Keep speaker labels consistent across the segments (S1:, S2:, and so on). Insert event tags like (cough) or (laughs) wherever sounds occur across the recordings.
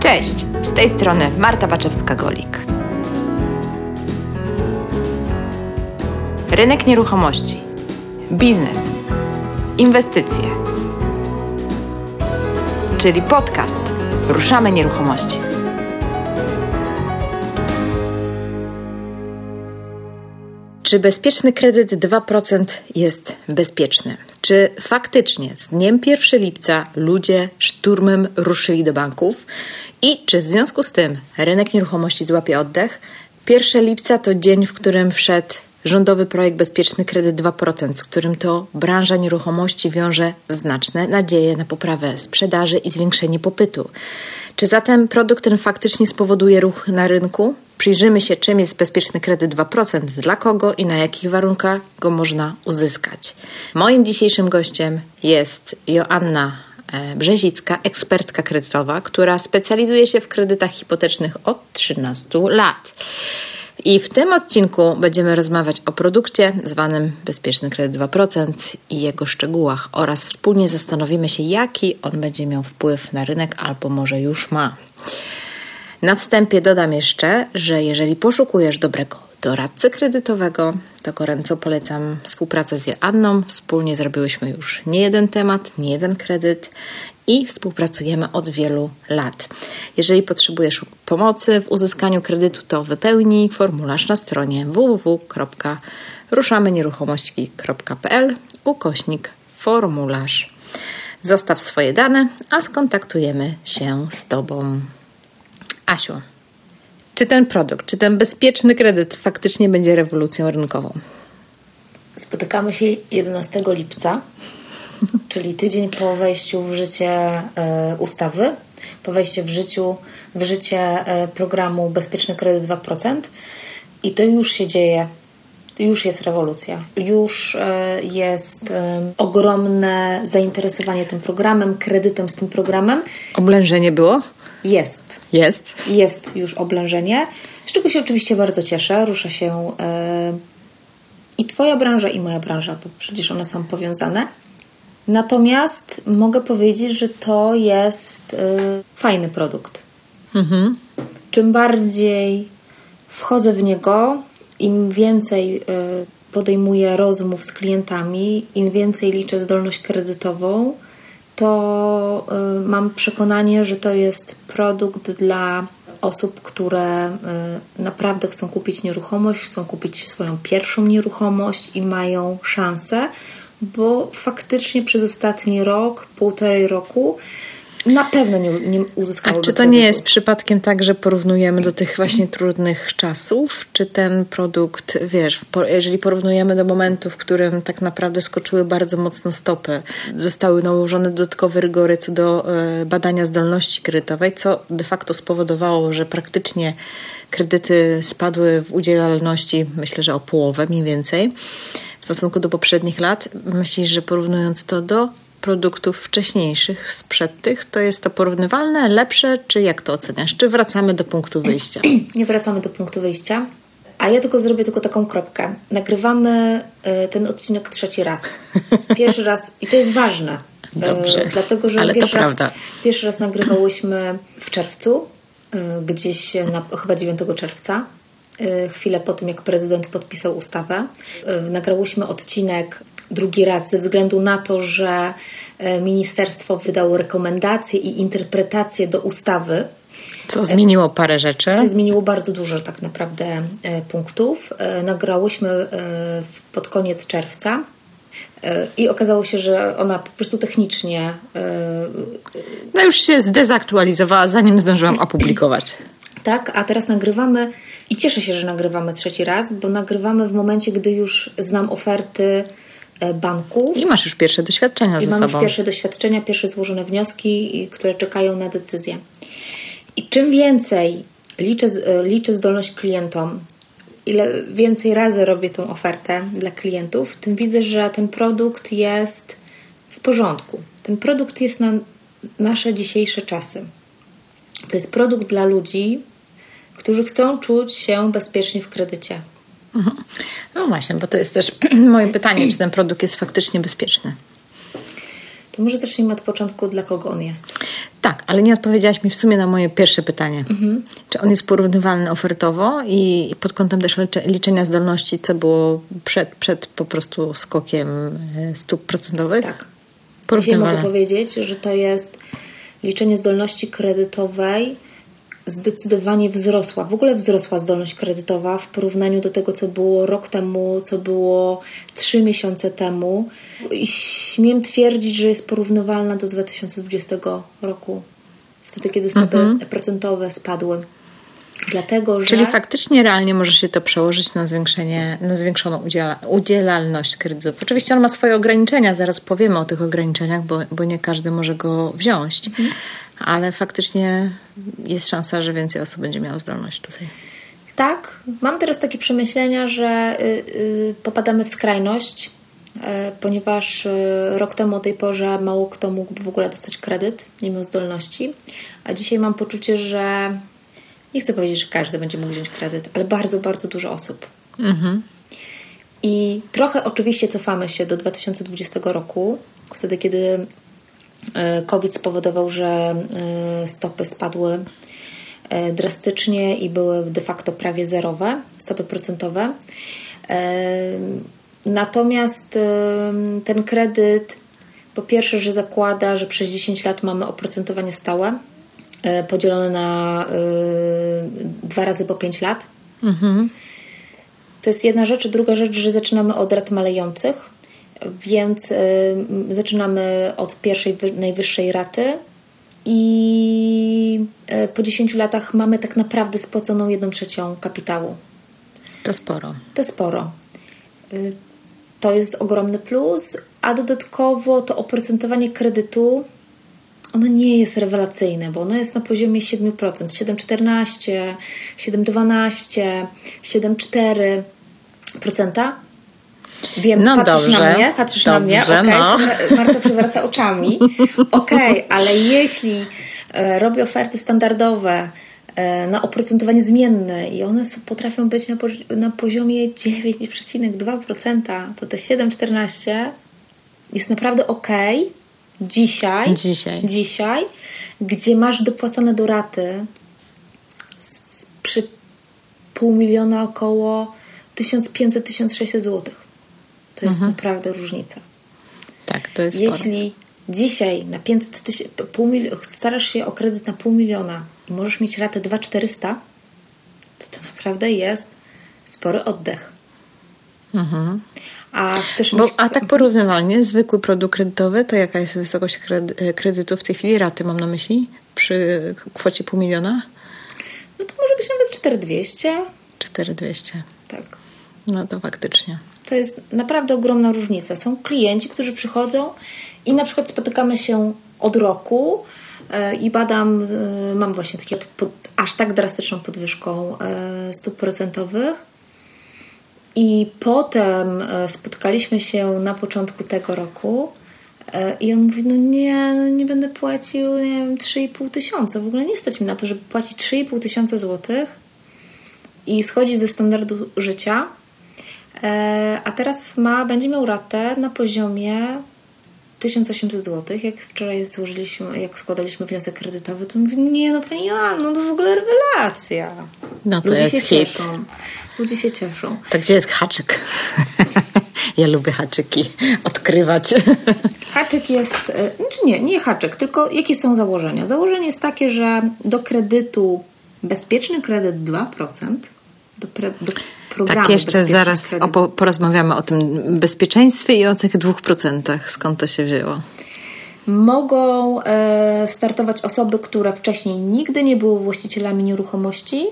S1: Cześć, z tej strony Marta Baczewska-Golik. Rynek nieruchomości, biznes, inwestycje, czyli podcast Ruszamy Nieruchomości. Czy bezpieczny kredyt 2% jest bezpieczny? Czy faktycznie z dniem 1 lipca ludzie szturmem ruszyli do banków? I czy w związku z tym rynek nieruchomości złapie oddech? 1 lipca to dzień, w którym wszedł rządowy projekt Bezpieczny Kredyt 2%, z którym to branża nieruchomości wiąże znaczne nadzieje na poprawę sprzedaży i zwiększenie popytu. Czy zatem produkt ten faktycznie spowoduje ruch na rynku? Przyjrzymy się, czym jest bezpieczny kredyt 2%, dla kogo i na jakich warunkach go można uzyskać. Moim dzisiejszym gościem jest Joanna e, Brzezicka, ekspertka kredytowa, która specjalizuje się w kredytach hipotecznych od 13 lat. I w tym odcinku będziemy rozmawiać o produkcie zwanym Bezpieczny Kredyt 2% i jego szczegółach oraz wspólnie zastanowimy się, jaki on będzie miał wpływ na rynek albo może już ma. Na wstępie dodam jeszcze, że jeżeli poszukujesz dobrego doradcy kredytowego, to gorąco polecam współpracę z Joanną. Wspólnie zrobiłyśmy już nie jeden temat, nie jeden kredyt i współpracujemy od wielu lat. Jeżeli potrzebujesz pomocy w uzyskaniu kredytu, to wypełnij formularz na stronie www.ruszamynieruchomości.pl ukośnik formularz. Zostaw swoje dane, a skontaktujemy się z Tobą. Asiu, czy ten produkt, czy ten bezpieczny kredyt faktycznie będzie rewolucją rynkową?
S2: Spotykamy się 11 lipca, (laughs) czyli tydzień po wejściu w życie y, ustawy, po wejściu w, życiu, w życie y, programu Bezpieczny Kredyt 2%. I to już się dzieje. Już jest rewolucja. Już y, jest ogromne zainteresowanie tym programem, kredytem z tym programem.
S1: Oblężenie było?
S2: Jest.
S1: Jest.
S2: Jest już oblężenie, z czego się oczywiście bardzo cieszę. Rusza się e, i Twoja branża, i moja branża, bo przecież one są powiązane. Natomiast mogę powiedzieć, że to jest e, fajny produkt. Mhm. Czym bardziej wchodzę w niego, im więcej e, podejmuję rozmów z klientami, im więcej liczę zdolność kredytową, to y, mam przekonanie, że to jest produkt dla osób, które y, naprawdę chcą kupić nieruchomość, chcą kupić swoją pierwszą nieruchomość i mają szansę, bo faktycznie przez ostatni rok, półtorej roku na pewno nie, nie uzyskałyby
S1: A czy to nie jest przypadkiem tak, że porównujemy do tych właśnie trudnych czasów? Czy ten produkt, wiesz, jeżeli porównujemy do momentu, w którym tak naprawdę skoczyły bardzo mocno stopy, zostały nałożone dodatkowe rygory co do e, badania zdolności kredytowej, co de facto spowodowało, że praktycznie kredyty spadły w udzielalności, myślę, że o połowę mniej więcej w stosunku do poprzednich lat. Myślisz, że porównując to do produktów wcześniejszych sprzed tych, to jest to porównywalne, lepsze, czy jak to oceniasz? Czy wracamy do punktu wyjścia? (clears throat)
S2: Nie wracamy do punktu wyjścia, a ja tylko zrobię tylko taką kropkę. Nagrywamy y, ten odcinek trzeci raz. (laughs) Pierwszy raz, i to jest ważne.
S1: Y, Dobrze,
S2: dlatego, że
S1: ale
S2: pierwszy,
S1: to
S2: raz,
S1: prawda.
S2: pierwszy raz nagrywałyśmy w czerwcu, y, gdzieś na, chyba 9 czerwca chwilę po tym, jak prezydent podpisał ustawę. Nagrałyśmy odcinek drugi raz ze względu na to, że e, ministerstwo wydało rekomendacje i interpretacje do ustawy.
S1: Co zmieniło parę rzeczy?
S2: Co zmieniło bardzo dużo tak naprawdę e, punktów. E, nagrałyśmy pod koniec czerwca. I okazało się, że ona po prostu technicznie.
S1: No już się zdezaktualizowała, zanim zdążyłam opublikować. (clears throat)
S2: Tak, a teraz nagrywamy i cieszę się, że nagrywamy trzeci raz, bo nagrywamy w momencie, gdy już znam oferty banków.
S1: I masz już pierwsze doświadczenia
S2: I
S1: ze
S2: mam
S1: sobą.
S2: już pierwsze doświadczenia, pierwsze złożone wnioski, które czekają na decyzję. I czym więcej liczę, e, liczę zdolność klientom, ile więcej razy robię tą ofertę dla klientów, tym widzę, że ten produkt jest w porządku. Ten produkt jest na nasze dzisiejsze czasy. To jest produkt dla ludzi, którzy chcą czuć się bezpiecznie w kredycie.
S1: Mhm. No właśnie, bo to jest też (clears throat) moje pytanie, czy ten produkt jest faktycznie bezpieczny.
S2: To może zacznijmy od początku, dla kogo on jest.
S1: Tak, ale nie odpowiedziałaś mi w sumie na moje pierwsze pytanie. Mhm. Czy on jest porównywalny ofertowo i pod kątem też liczenia zdolności, co było przed, przed po prostu skokiem e, stóp procentowych?
S2: Tak. Dzisiaj mogę powiedzieć, że to jest liczenie zdolności kredytowej zdecydowanie wzrosła. W ogóle wzrosła zdolność kredytowa w porównaniu do tego, co było rok temu, co było trzy miesiące temu. I śmiem twierdzić, że jest porównywalna do 2020 roku, wtedy, kiedy stopy mhm. procentowe spadły. Dlatego, że...
S1: Czyli faktycznie realnie może się to przełożyć na, zwiększenie, na zwiększoną udziela, udzielalność kredytów. Oczywiście on ma swoje ograniczenia, zaraz powiemy o tych ograniczeniach, bo, bo nie każdy może go wziąć. Mhm ale faktycznie jest szansa, że więcej osób będzie miało zdolność tutaj.
S2: Tak, mam teraz takie przemyślenia, że y, y, popadamy w skrajność, y, ponieważ rok temu o tej porze mało kto mógł w ogóle dostać kredyt, nie miał zdolności, a dzisiaj mam poczucie, że nie chcę powiedzieć, że każdy będzie mógł wziąć kredyt, ale bardzo, bardzo dużo osób. Mhm. I trochę oczywiście cofamy się do 2020 roku, wtedy kiedy COVID spowodował, że e, stopy spadły e, drastycznie i były de facto prawie zerowe, stopy procentowe. Natomiast ten kredyt po pierwsze, że zakłada, że przez 10 lat mamy oprocentowanie stałe, podzielone na dwa razy po 5 lat. Mhm. To jest jedna rzecz. Druga rzecz, że zaczynamy od rat malejących więc y, zaczynamy od pierwszej, najwyższej raty i y, po 10 latach mamy tak naprawdę spłaconą jedną trzecią kapitału.
S1: To sporo.
S2: To sporo. Y, to jest ogromny plus, a dodatkowo to oprocentowanie kredytu ono nie jest rewelacyjne, bo ono jest na poziomie 7%, 7,14, 7,12, 7,4%. Wiem, no patrzysz dobrze, na mnie, patrzysz dobrze, na mnie, okej, okay. no. Marta przewraca (laughs) oczami. Okej, okay, ale jeśli e, robię oferty standardowe e, na oprocentowanie zmienne i one potrafią być na, na poziomie 9,2%, to te 7,14 jest naprawdę ok dzisiaj,
S1: dzisiaj,
S2: dzisiaj gdzie masz dopłacone do raty z, przy pół miliona około 1500-1600 złotych. To jest mhm. naprawdę różnica.
S1: Tak, to jest
S2: Jeśli sporo. dzisiaj na 500 tysięcy, starasz się o kredyt na pół miliona i możesz mieć ratę 2400, to to naprawdę jest spory oddech. Mhm. A chcesz
S1: Bo,
S2: mieć...
S1: A tak porównywalnie, zwykły produkt kredytowy, to jaka jest wysokość kredytu w tej chwili, raty mam na myśli, przy kwocie pół miliona?
S2: No to może być nawet 4200.
S1: 4200.
S2: Tak.
S1: No to faktycznie.
S2: To jest naprawdę ogromna różnica. Są klienci, którzy przychodzą i na przykład spotykamy się od roku e, i badam, e, mam właśnie takie aż tak drastyczną podwyżką e, stóp procentowych. I potem spotkaliśmy się na początku tego roku i on mówi, no nie, no nie będę płacił, nie wiem, 3,5 tysiąca. W ogóle nie stać mi na to, żeby płacić 3,5 tysiąca złotych i schodzić ze standardu życia a teraz ma, będzie miał ratę na poziomie 1800 zł. Jak wczoraj złożyliśmy, jak składaliśmy wniosek kredytowy, to mówię, nie no pani no to w ogóle rewelacja.
S1: No to Ludzie jest się hit. cieszą.
S2: Ludzie się cieszą.
S1: To gdzie jest haczyk? (laughs) ja lubię haczyki odkrywać. (laughs)
S2: Haczyk jest, e, znaczy nie, nie haczyk, tylko jakie są założenia? Założenie jest takie, że do kredytu bezpieczny kredyt 2%, do, pre, do
S1: programy. Tak, jeszcze zaraz o, porozmawiamy o tym bezpieczeństwie i o tych dwóch procentach. Skąd to się wzięło?
S2: Mogą e, startować osoby, które wcześniej nigdy nie były właścicielami nieruchomości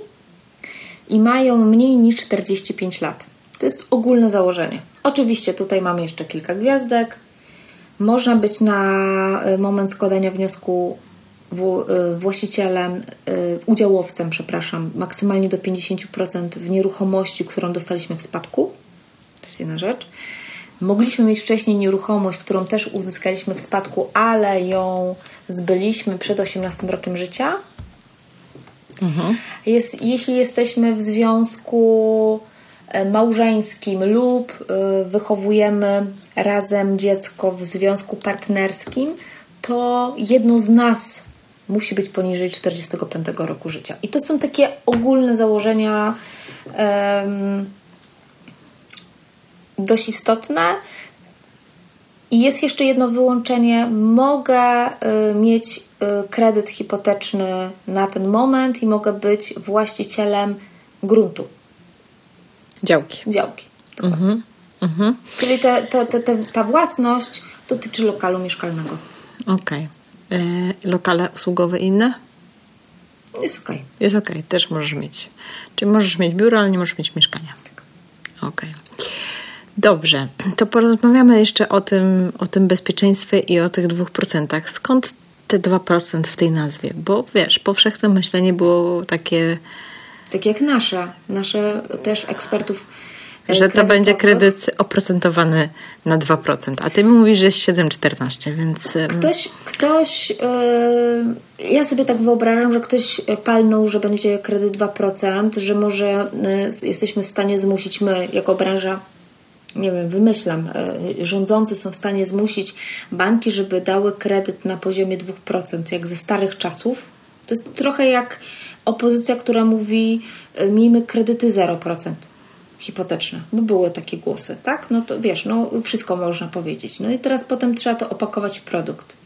S2: i mają mniej niż 45 lat. To jest ogólne założenie. Oczywiście tutaj mamy jeszcze kilka gwiazdek. Można być na e, moment składania wniosku właścicielem, y, udziałowcem, przepraszam, maksymalnie do 50% w nieruchomości, którą dostaliśmy w spadku. To jest jedna rzecz. Mogliśmy mieć wcześniej nieruchomość, którą też uzyskaliśmy w spadku, ale ją zbyliśmy przed 18 rokiem życia. Mhm. Jest, jeśli jesteśmy w związku e, małżeńskim lub e, wychowujemy razem dziecko w związku partnerskim, to jedno z nas musi być poniżej 45 roku życia. I to są takie ogólne założenia um, dość istotne. I jest jeszcze jedno wyłączenie. Mogę y, mieć y, kredyt hipoteczny na ten moment i mogę być właścicielem gruntu.
S1: Działki.
S2: Działki. Mhm. Mhm. Czyli te, te, te, ta własność dotyczy lokalu mieszkalnego.
S1: Okej. Okay. E, lokale usługowe inne?
S2: Jest okej. Okay.
S1: Jest okej, okay. też możesz mieć. Czyli możesz mieć biuro, ale nie możesz mieć mieszkania. Tak. Okej. Okay. Dobrze, to porozmawiamy jeszcze o tym, o tym bezpieczeństwie i o tych dwóch procentach. Skąd te 2% w tej nazwie? Bo wiesz, powszechne myślenie było takie.
S2: Tak jak nasze, nasze też ekspertów.
S1: E, że to będzie kredyt oprocentowany na 2%, a ty mówisz, że jest 7,14, więc.
S2: Ktoś, ktoś yy, ja sobie tak wyobrażam, że ktoś palnął, że będzie kredyt 2%, że może yy, jesteśmy w stanie zmusić my, jako branża, nie wiem, wymyślam, e, rządzący są w stanie zmusić banki, żeby dały kredyt na poziomie 2%, jak ze starych czasów. To jest trochę jak opozycja, która mówi, e, miejmy kredyty 0% hipoteczne, bo były takie głosy, tak? No to wiesz, no wszystko można powiedzieć. No i teraz potem trzeba to opakować w produkt.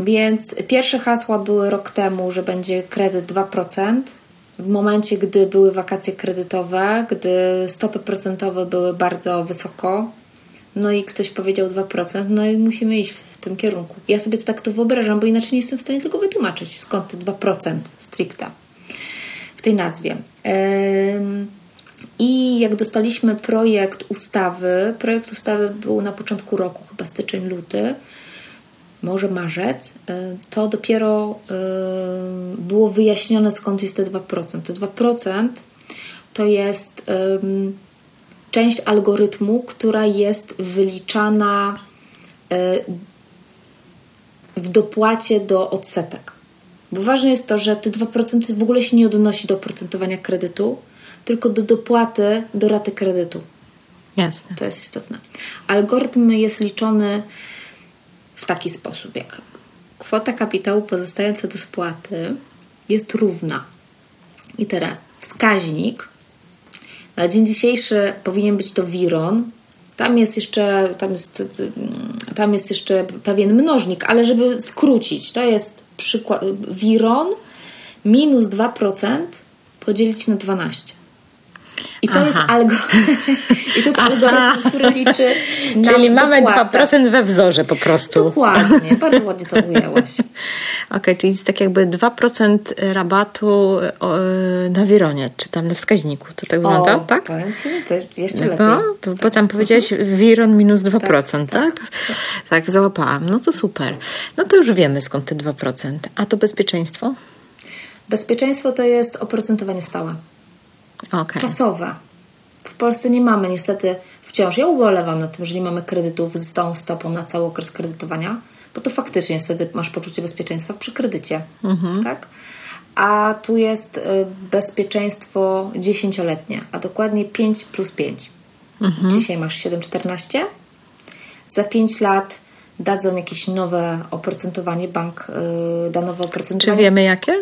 S2: Więc pierwsze hasła były rok temu, że będzie kredyt 2%, w momencie, gdy były wakacje kredytowe, gdy stopy procentowe były bardzo wysoko, no i ktoś powiedział 2%, no i musimy iść w tym kierunku. Ja sobie to tak to wyobrażam, bo inaczej nie jestem w stanie tego wytłumaczyć, skąd te 2% stricte w tej nazwie. I jak dostaliśmy projekt ustawy, projekt ustawy był na początku roku, chyba styczeń, luty, może marzec, y, to dopiero y, było wyjaśnione skąd jest te 2%. Te 2% to jest część algorytmu, która jest wyliczana y, w dopłacie do odsetek. Bo ważne jest to, że te 2% w ogóle się nie odnosi do oprocentowania kredytu, tylko do dopłaty do raty kredytu.
S1: Jasne.
S2: To jest istotne. Algorytm jest liczony w taki sposób, jak kwota kapitału pozostająca do spłaty jest równa. I teraz wskaźnik na dzień dzisiejszy powinien być to wiron. Tam jest jeszcze, tam jest, tam jest jeszcze pewien mnożnik, ale żeby skrócić, to jest przykład wiron minus 2% podzielić na 12. I to, jest, algo... (laughs) I to jest algorytm, który liczy. (laughs)
S1: Czyli mamy dopłatę. 2% we wzorze po prostu.
S2: Dokładnie, (laughs) bardzo ładnie to ujęłaś.
S1: Okej, okay, czyli jest tak jakby 2% rabatu na wironie, czy tam na wskaźniku. To tak wygląda,
S2: o,
S1: tak?
S2: Powiem ci, to jeszcze lepiej. No,
S1: bo tam powiedziałaś wiron minus 2%, tak? Tak, tak? tak, załapałam. No to super. No to już wiemy skąd te 2%. A to bezpieczeństwo?
S2: Bezpieczeństwo to jest oprocentowanie stałe
S1: okay.
S2: czasowe. W Polsce nie mamy niestety wciąż. Ja ubolewam nad tym, że nie mamy kredytów z stałą stopą na cały okres kredytowania, bo to faktycznie wtedy masz poczucie bezpieczeństwa przy kredycie. Mhm. Tak? A tu jest y, bezpieczeństwo dziesięcioletnie, a dokładnie 5 plus 5. Mhm. Dzisiaj masz 7,14. Za 5 lat dadzą jakieś nowe oprocentowanie, bank yy, da nowe oprocentowanie.
S1: Czy wiemy jakie?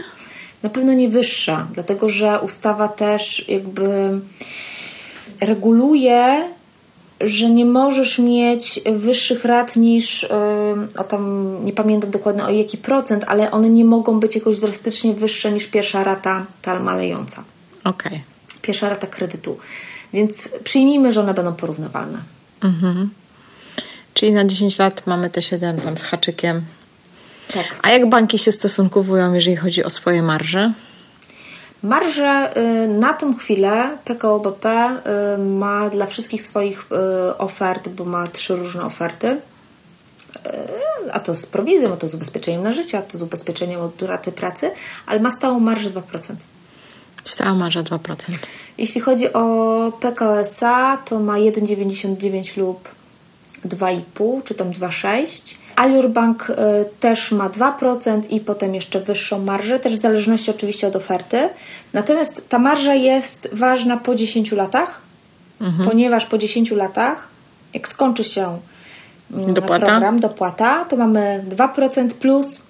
S2: Na pewno nie wyższa, dlatego że ustawa też jakby reguluje, że nie możesz mieć wyższych rat niż, o tam nie pamiętam dokładnie o jaki procent, ale one nie mogą być jakoś drastycznie wyższe niż pierwsza rata, ta malejąca.
S1: Okej. Okay.
S2: Pierwsza rata kredytu. Więc przyjmijmy, że one będą porównywalne. Mhm.
S1: Czyli na 10 lat mamy te 7 tam z haczykiem.
S2: Tak.
S1: A jak banki się stosunkowują, jeżeli chodzi o swoje marże?
S2: Marże y, na tę chwilę PKO BP y, ma dla wszystkich swoich y, ofert, bo ma trzy różne oferty, a to z prowizją, a to z ubezpieczeniem na życie, a to z ubezpieczeniem od raty pracy, ale ma stałą marżę 2%.
S1: Stała marża 2%.
S2: Jeśli chodzi o PKO SA, to ma 1,99 lub 2,5 czy tam 2,6 Alior Bank y, też ma 2% i potem jeszcze wyższą marżę, też w zależności oczywiście od oferty. Natomiast ta marża jest ważna po 10 latach ponieważ po 10 latach, jak skończy się mm,
S1: Dopłata.
S2: program, dopłata, to mamy 2% plus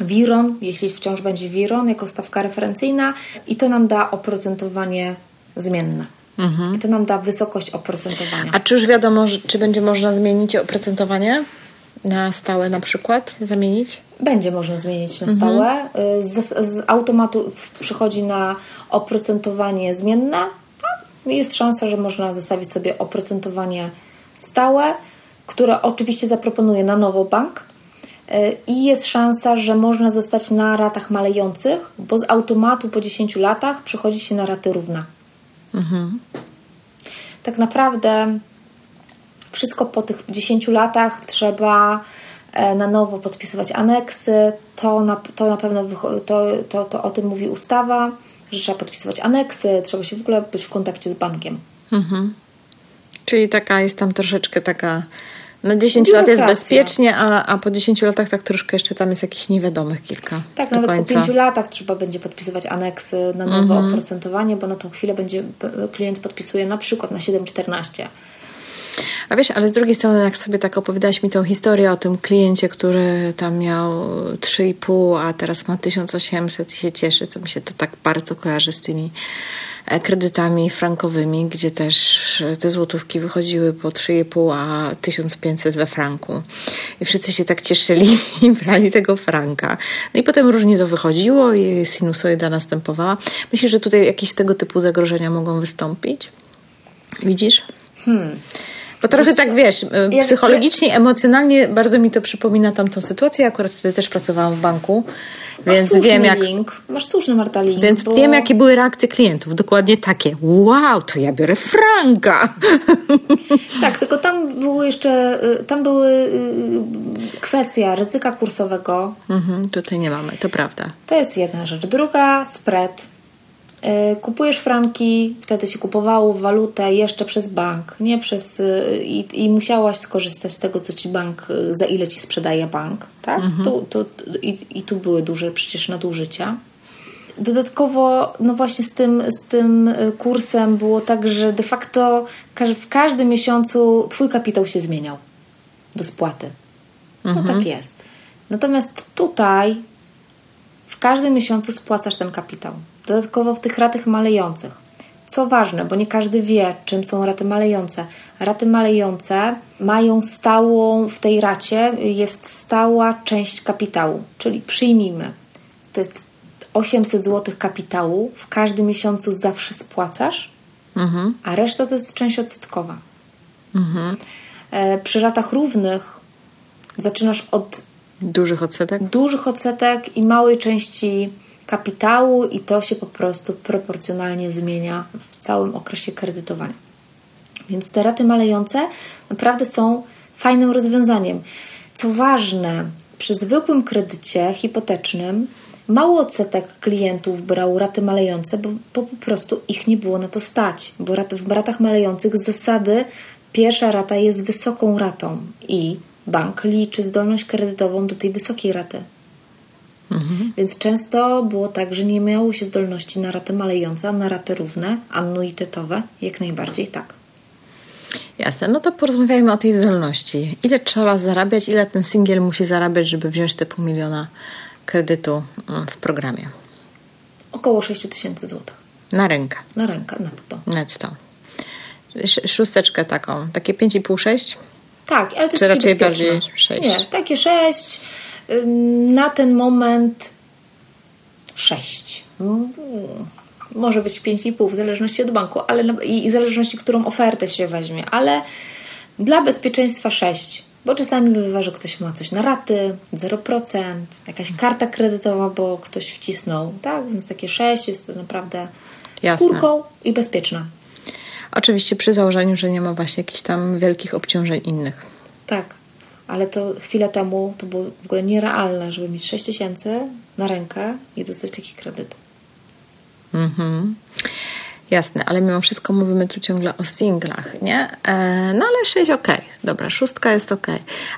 S2: Wiron, jeśli wciąż będzie Wiron, jako stawka referencyjna i to nam da oprocentowanie zmienne. I to nam da wysokość oprocentowania.
S1: A czy już wiadomo, czy będzie można zmienić oprocentowanie na stałe na przykład? Zamienić?
S2: Będzie można zmienić na stałe. Y, Z, z automatu przychodzi na oprocentowanie zmienne. a Jest szansa, że można zostawić sobie oprocentowanie stałe, które oczywiście zaproponuje na nowo bank. Y, I jest szansa, że można zostać na ratach malejących, bo z automatu po 10 latach przychodzi się na raty równe. Tak naprawdę wszystko po tych 10 latach trzeba e, na nowo podpisywać aneksy. To na, to na pewno to, to, to o tym mówi ustawa, że trzeba podpisywać aneksy, trzeba się w ogóle być w kontakcie z bankiem.
S1: Czyli taka jest tam troszeczkę taka. Na 10 lat jest bezpiecznie, a, a po 10 latach tak troszkę jeszcze tam jest jakichś niewiadomych kilka.
S2: Tak, nawet
S1: końca.
S2: po 5 latach trzeba będzie podpisywać aneksy na nowe oprocentowanie, bo na tą chwilę będzie klient podpisuje na przykład na 7,14.
S1: A wiesz, ale z drugiej strony, jak sobie tak opowiadałaś mi tą historię o tym kliencie, który tam miał 3,5, a teraz ma 1800 i się cieszy, to mi się to tak bardzo kojarzy z tymi e, kredytami frankowymi, gdzie też te złotówki wychodziły po 3,5, a 1500 we franku. I wszyscy się tak cieszyli (laughs) i brali tego franka. No i potem różnie to wychodziło i sinusoida następowała. Myślisz, że tutaj jakieś tego typu zagrożenia mogą wystąpić? Widzisz? Bo trochę tak wiesz, y,
S2: Ja-
S1: psychologicznie, emocjonalnie bardzo mi to przypomina tamtą sytuację. Akurat wtedy też pracowałam w banku, więc
S2: słuszny
S1: wiem jak.
S2: link. Masz słuszny Marta link.
S1: Więc
S2: bo...
S1: wiem, jakie były reakcje klientów. Dokładnie takie. Wow, to ja biorę franka. (laughs)
S2: Tak, tylko tam były jeszcze, y, tam były y, kwestia ryzyka kursowego.
S1: Mhm, tutaj nie mamy, to prawda.
S2: To jest jedna rzecz. Druga, spread. Y, Kupujesz franki, wtedy się kupowało walutę jeszcze przez bank, nie przez. y, I, i musiałaś skorzystać z tego, co ci bank, y, za ile ci sprzedaje bank. Tak? Tu, tu, i, I tu były duże przecież nadużycia. Dodatkowo, no właśnie z tym, z tym kursem było tak, że de facto w każdym miesiącu twój kapitał się zmieniał do spłaty. No tak jest. Natomiast tutaj w każdym miesiącu spłacasz ten kapitał. Dodatkowo w tych ratach malejących. Co ważne, bo nie każdy wie, czym są raty malejące. Raty malejące mają stałą, w tej racie jest stała część kapitału, czyli przyjmijmy, to jest 800 zł kapitału, w każdym miesiącu zawsze spłacasz, a reszta to jest część odsetkowa. E, Przy ratach równych zaczynasz od
S1: Dużych odsetek?
S2: dużych odsetek i małej części kapitału i to się po prostu proporcjonalnie zmienia w całym okresie kredytowania. Więc te raty malejące naprawdę są fajnym rozwiązaniem. Co ważne, przy zwykłym kredycie hipotecznym mało odsetek klientów brał raty malejące, bo, bo po prostu ich nie było na to stać. Bo rat, w ratach malejących z zasady pierwsza rata jest wysoką ratą i bank liczy zdolność kredytową do tej wysokiej raty. Więc często było tak, że nie miało się zdolności na raty malejące, a na raty równe, anuitetowe, jak najbardziej tak.
S1: Jasne, no to porozmawiajmy o tej zdolności. Ile trzeba zarabiać, ile ten singiel musi zarabiać, żeby wziąć te pół miliona kredytu mm, w programie?
S2: Około 6 tysięcy złotych
S1: Na rękę,
S2: na rękę netto.
S1: netto. Sz- Szósteczkę taką, takie 5,5-6?
S2: Tak, ale to jest
S1: Czy
S2: takie
S1: raczej bardziej sześć?
S2: Nie, takie 6. Na ten moment 6. Może być 5,5 w zależności od banku, ale i w zależności, którą ofertę się weźmie, ale dla bezpieczeństwa 6. Bo czasami bywa, że ktoś ma coś na raty, 0%, jakaś karta kredytowa, bo ktoś wcisnął, tak? Więc takie 6 jest to naprawdę
S1: Jasne.
S2: skórką i bezpieczna.
S1: Oczywiście przy założeniu, że nie ma właśnie jakichś tam wielkich obciążeń innych.
S2: Tak, ale to chwilę temu to było w ogóle nierealne, żeby mieć 6 tysięcy na rękę i dostać taki kredyt.
S1: Mhm. Jasne, ale mimo wszystko mówimy tu ciągle o singlach, nie? E, no ale 6 ok, dobra, szóstka jest ok.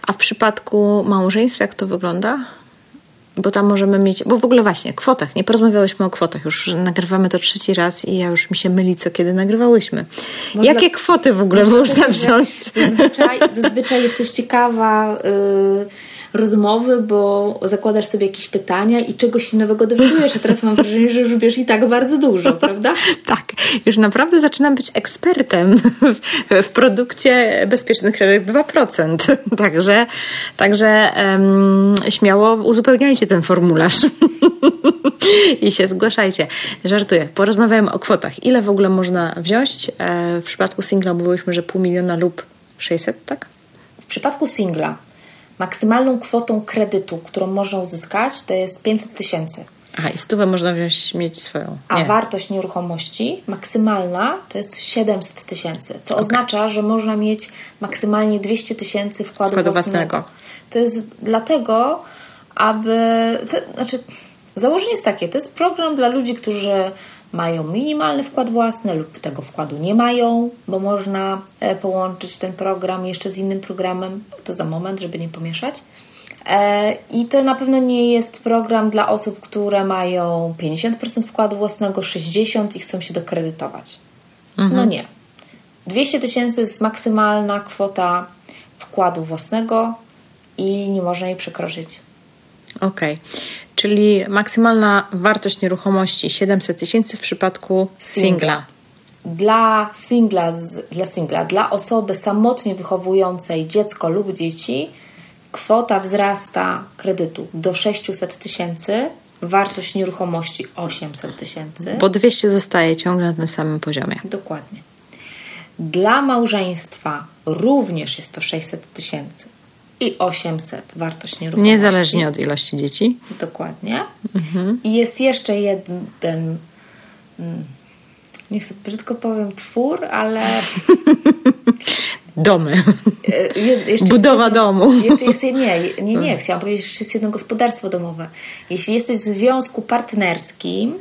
S1: A w przypadku małżeństwa jak to wygląda? Bo tam możemy mieć, bo w ogóle właśnie, kwotach, nie porozmawiałyśmy o kwotach, już nagrywamy to trzeci raz i ja już mi się myli, co kiedy nagrywałyśmy.
S2: No
S1: Jakie kwoty w ogóle można wziąć?
S2: Zazwyczaj, zazwyczaj jesteś ciekawa y, rozmowy, bo zakładasz sobie jakieś pytania i czegoś nowego dowiadujesz, a teraz mam wrażenie, że już wiesz i tak bardzo dużo, (laughs) prawda?
S1: Tak, już naprawdę zaczynam być ekspertem (laughs) w, w produkcie Bezpieczny Kredyt 2%. (laughs) Także, także em, śmiało uzupełniajcie ten formularz (laughs) i się zgłaszajcie. Żartuję. Porozmawiamy o kwotach. Ile w ogóle można wziąć? E, w przypadku singla mówiłyśmy, że pół miliona lub 600, tak?
S2: W przypadku singla maksymalną kwotą kredytu, którą można uzyskać, to jest 500 tysięcy.
S1: Aha, i stówę można wziąć, mieć swoją.
S2: A
S1: Nie.
S2: wartość nieruchomości maksymalna to jest 700 tysięcy, co oznacza, że można mieć maksymalnie 200 tysięcy wkładu,
S1: Wkładu
S2: własnego.
S1: własnego.
S2: To jest dlatego, aby. Znaczy, założenie jest takie: to jest program dla ludzi, którzy mają minimalny wkład własny lub tego wkładu nie mają, bo można e, połączyć ten program jeszcze z innym programem. To za moment, żeby nie pomieszać. E, I to na pewno nie jest program dla osób, które mają 50% wkładu własnego, 60% i chcą się dokredytować. No nie. 200 tysięcy jest maksymalna kwota wkładu własnego i nie można jej przekroczyć.
S1: Okej. Czyli maksymalna wartość nieruchomości 700 tysięcy w przypadku singla.
S2: Dla singla, dla singla, dla osoby samotnie wychowującej dziecko lub dzieci, kwota wzrasta kredytu do 600 tysięcy, wartość nieruchomości 800 tysięcy.
S1: Bo 200 zostaje ciągle na tym samym poziomie.
S2: Dokładnie. Dla małżeństwa również jest to 600 tysięcy i 800 wartość nieruchomości.
S1: Niezależnie od ilości dzieci.
S2: Dokładnie. I jest jeszcze jeden, mm, nie chcę brzydko powiem twór, ale (laughs)
S1: Domy.
S2: e, je- jeszcze
S1: Budowa
S2: jedno,
S1: domu.
S2: Jeszcze jest nie, nie, nie, chciałam powiedzieć, że jest jedno gospodarstwo domowe. Jeśli jesteś w związku partnerskim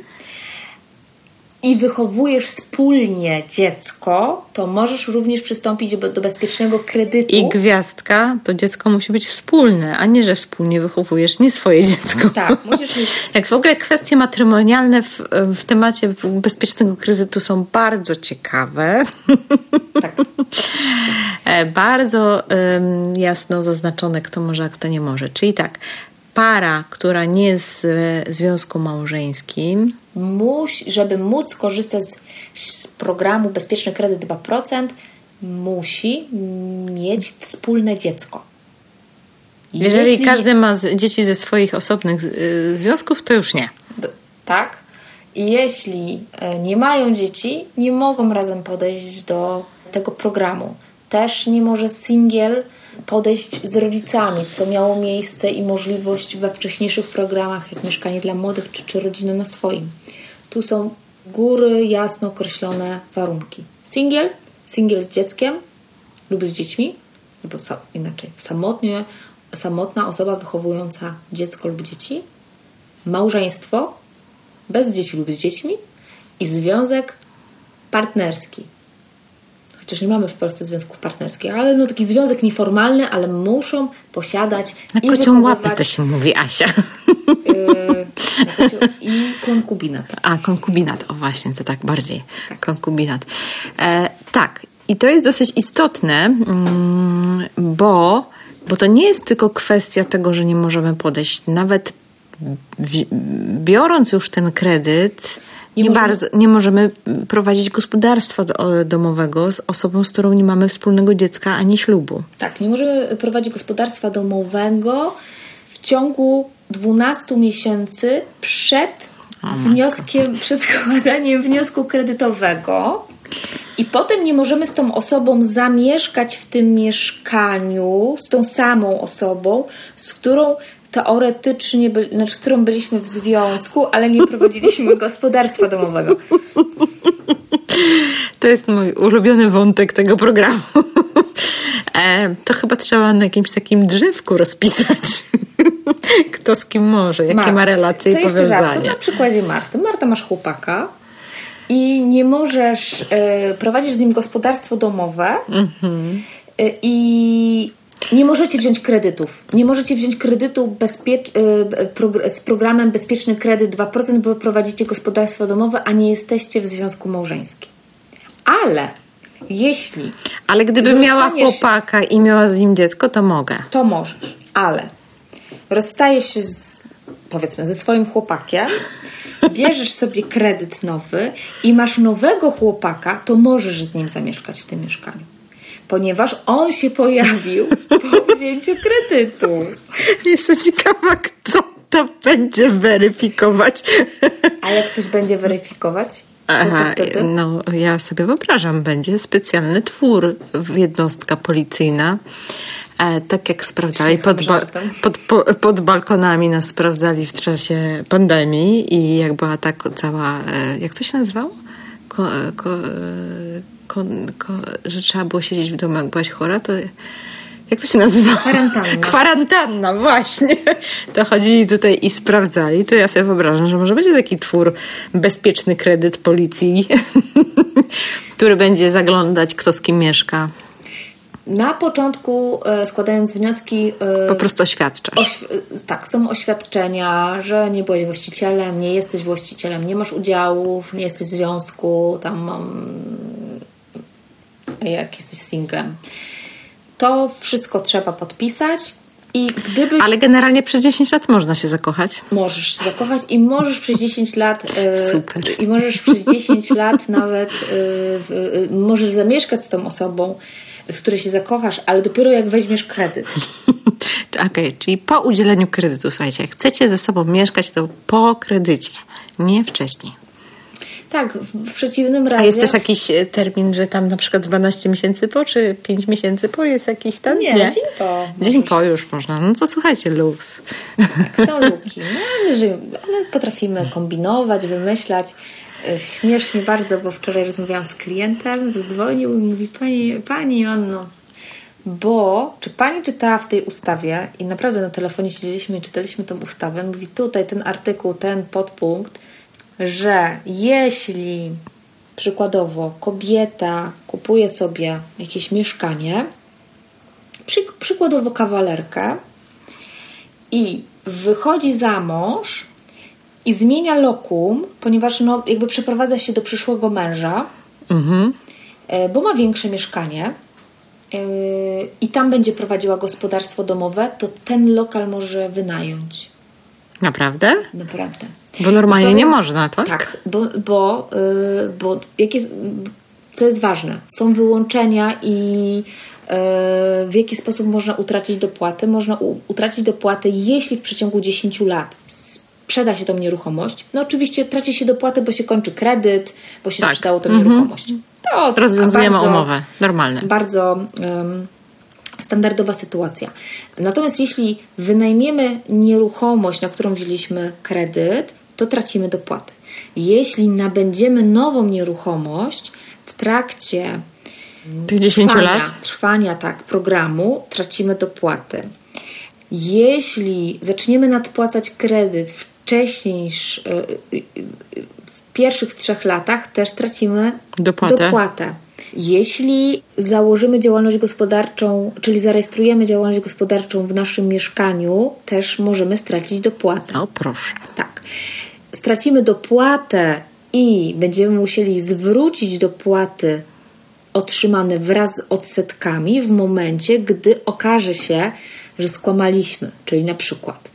S2: i wychowujesz wspólnie dziecko, to możesz również przystąpić do, bezpiecznego kredytu.
S1: I gwiazdka, to dziecko musi być wspólne, a nie, że wspólnie wychowujesz nie swoje dziecko.
S2: Tak, (laughs) musisz mieć
S1: Jak w ogóle kwestie matrymonialne w, w temacie bezpiecznego kredytu są bardzo ciekawe.
S2: tak, (laughs)
S1: E, Bardzo em, jasno zaznaczone, kto może, a kto nie może. Czyli tak, para, która nie jest w związku małżeńskim,
S2: muś, żeby móc korzystać z, z programu Bezpieczny Kredyt 2%, musi mieć wspólne dziecko.
S1: jeżeli
S2: Jeśli
S1: każdy ma z, dzieci ze swoich osobnych y, związków, to już nie.
S2: D- Tak. I jeśli e, nie mają dzieci, nie mogą razem podejść do tego programu. Też nie może singiel podejść z rodzicami, co miało miejsce i możliwość we wcześniejszych programach, jak mieszkanie dla młodych czy, czy na swoim. Tu są góry jasno określone warunki. Singiel, singiel z dzieckiem lub z dziećmi, albo sa- inaczej, samotnie, samotna osoba wychowująca dziecko lub dzieci, małżeństwo bez dzieci lub z dziećmi i związek partnerski. Chociaż nie mamy w Polsce związków partnerskich, ale no taki związek nieformalny, ale muszą posiadać
S1: Na kocią łapę to się mówi, Asia.
S2: yy, kocią- i konkubinat.
S1: A, konkubinat, o właśnie, to tak bardziej. Konkubinat. E, tak, i to jest dosyć istotne, mm, bo, bo to nie jest tylko kwestia tego, że nie możemy podejść. Nawet biorąc już ten kredyt, nie,
S2: możemy-
S1: bardzo, nie możemy prowadzić gospodarstwa do, domowego z osobą, z którą nie mamy wspólnego dziecka ani ślubu.
S2: Tak, nie możemy prowadzić gospodarstwa domowego w ciągu 12 miesięcy przed wnioskiem, (laughs) przed składaniem wniosku kredytowego. I potem nie możemy z tą osobą zamieszkać w tym mieszkaniu, z tą samą osobą, z którą teoretycznie, by, znaczy, z którą byliśmy w związku, ale nie prowadziliśmy (laughs) gospodarstwa domowego.
S1: To jest mój ulubiony wątek tego programu. E, to chyba trzeba na jakimś takim drzewku rozpisać. (laughs) Kto z kim może, jakie
S2: Marta,
S1: ma relacje
S2: to
S1: i
S2: jeszcze raz, to
S1: powiązania.
S2: na przykładzie Marty. Marta masz chłopaka i nie możesz e, prowadzić z nim gospodarstwo domowe
S1: Mhm.
S2: e, i Nie możecie wziąć kredytów. Nie możecie wziąć kredytu y, z programem Bezpieczny Kredyt 2%, bo prowadzicie gospodarstwo domowe, a nie jesteście w związku małżeńskim. Ale jeśli
S1: Ale gdybym miała chłopaka i miała z nim dziecko, to mogę.
S2: to możesz, ale rozstajesz się z, powiedzmy ze swoim chłopakiem, bierzesz sobie kredyt nowy i masz nowego chłopaka, to możesz z nim zamieszkać w tym mieszkaniu. Ponieważ on się pojawił po wzięciu kredytu.
S1: Jestem ciekawa, kto to będzie weryfikować.
S2: A jak ktoś będzie weryfikować?
S1: Aha, no ja sobie wyobrażam, będzie specjalny twór, jednostka policyjna. E, tak jak sprawdzali pod, ba- pod, po, pod balkonami nas sprawdzali w czasie pandemii i jak była tak cała, e, jak to się nazywało? Ko, e, ko, e, że trzeba było siedzieć w domu, jak byłaś chora, to jak to się nazywa?
S2: Kwarantanna. (laughs)
S1: Kwarantanna, właśnie. To chodzili tutaj i sprawdzali. To ja sobie wyobrażam, że może będzie taki twór bezpieczny kredyt policji, (laughs) który będzie zaglądać, kto z kim mieszka.
S2: Na początku e, składając wnioski e,
S1: Po prostu oświadczasz.
S2: Oświ- tak, są oświadczenia, że nie byłeś właścicielem, nie jesteś właścicielem, nie masz udziałów, nie jesteś w związku, tam um, jak jesteś singlem. To wszystko trzeba podpisać i gdybyś
S1: Ale generalnie przez 10 lat można się zakochać.
S2: możesz się zakochać i możesz przez 10 lat e,
S1: Super.
S2: i możesz przez 10 lat nawet e, e, możesz zamieszkać z tą osobą, z której się zakochasz, ale dopiero jak weźmiesz kredyt. (laughs)
S1: Okej, czyli po udzieleniu kredytu, słuchajcie, jak chcecie ze sobą mieszkać, to po kredycie, nie wcześniej.
S2: Tak, w, przeciwnym razie
S1: A jest też jakiś e, termin, że tam na przykład 12 miesięcy po, czy 5 miesięcy po jest jakiś tam?
S2: Nie, dzień po.
S1: Dzień po już można. No to słuchajcie, luz.
S2: Są luki, no, ale, ale potrafimy kombinować, wymyślać. E, Śmiesznie bardzo, bo wczoraj rozmawiałam z klientem, zadzwonił i mówi Pani, pani Joanno, bo czy Pani czytała w tej ustawie i naprawdę na telefonie siedzieliśmy i czytaliśmy tą ustawę, mówi tutaj ten artykuł, ten podpunkt, że jeśli przykładowo kobieta kupuje sobie jakieś mieszkanie, przy, przykładowo kawalerkę, i wychodzi za mąż i zmienia lokum, ponieważ no, jakby przeprowadza się do przyszłego męża, e, bo ma większe mieszkanie e, i tam będzie prowadziła gospodarstwo domowe, to ten lokal może wynająć.
S1: Naprawdę?
S2: Naprawdę.
S1: Bo normalnie
S2: I
S1: nie
S2: powiem-
S1: można, tak?
S2: Tak, bo, bo, y, bo jak jest, co jest ważne, są wyłączenia i y, w jaki sposób można utracić dopłaty. Można utracić dopłaty, jeśli w przeciągu 10 lat sprzeda się tą nieruchomość. No oczywiście traci się dopłaty, bo się kończy kredyt, bo się
S1: Tak.
S2: sprzedało tą nieruchomość. To
S1: Rozwiązujemy
S2: bardzo-
S1: umowę. Normalne.
S2: bardzo standardowa sytuacja. Natomiast jeśli wynajmiemy nieruchomość, na którą wzięliśmy kredyt, to tracimy dopłaty. Jeśli nabędziemy nową nieruchomość w trakcie
S1: Tych 10
S2: trwania,
S1: lat?
S2: trwania tak, programu, tracimy dopłaty. Jeśli zaczniemy nadpłacać kredyt wcześniej niż y, y, y, w pierwszych trzech latach, też tracimy
S1: Dopłatę.
S2: dopłatę. Jeśli założymy działalność gospodarczą, czyli zarejestrujemy działalność gospodarczą w naszym mieszkaniu, też możemy stracić dopłatę.
S1: O proszę.
S2: Tak. Stracimy dopłatę i będziemy musieli zwrócić dopłaty otrzymane wraz z odsetkami w momencie, gdy okaże się, że skłamaliśmy. Czyli na przykład.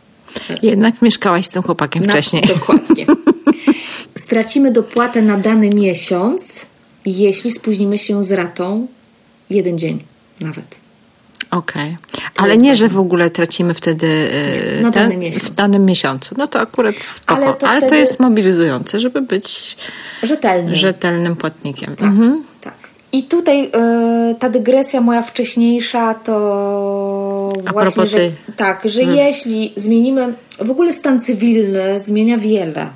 S1: Jednak mieszkałaś z tym chłopakiem
S2: Na-
S1: wcześniej.
S2: Dokładnie. (laughs) Stracimy dopłatę na dany miesiąc, jeśli spóźnimy się z ratą jeden dzień nawet.
S1: Okej. Ale nie, że w ogóle tracimy wtedy e,
S2: Na
S1: ten-
S2: dany miesiąc.
S1: w danym miesiącu. No to akurat spoko.
S2: Ale
S1: Ale
S2: to
S1: to,
S2: wtedy-
S1: jest mobilizujące, żeby być
S2: Rzetelnie.
S1: rzetelnym płatnikiem.
S2: Tak,
S1: Mhm.
S2: tak. I tutaj e, ta dygresja moja wcześniejsza to
S1: A
S2: właśnie, że, tak, że jeśli zmienimy, w ogóle stan cywilny zmienia wiele.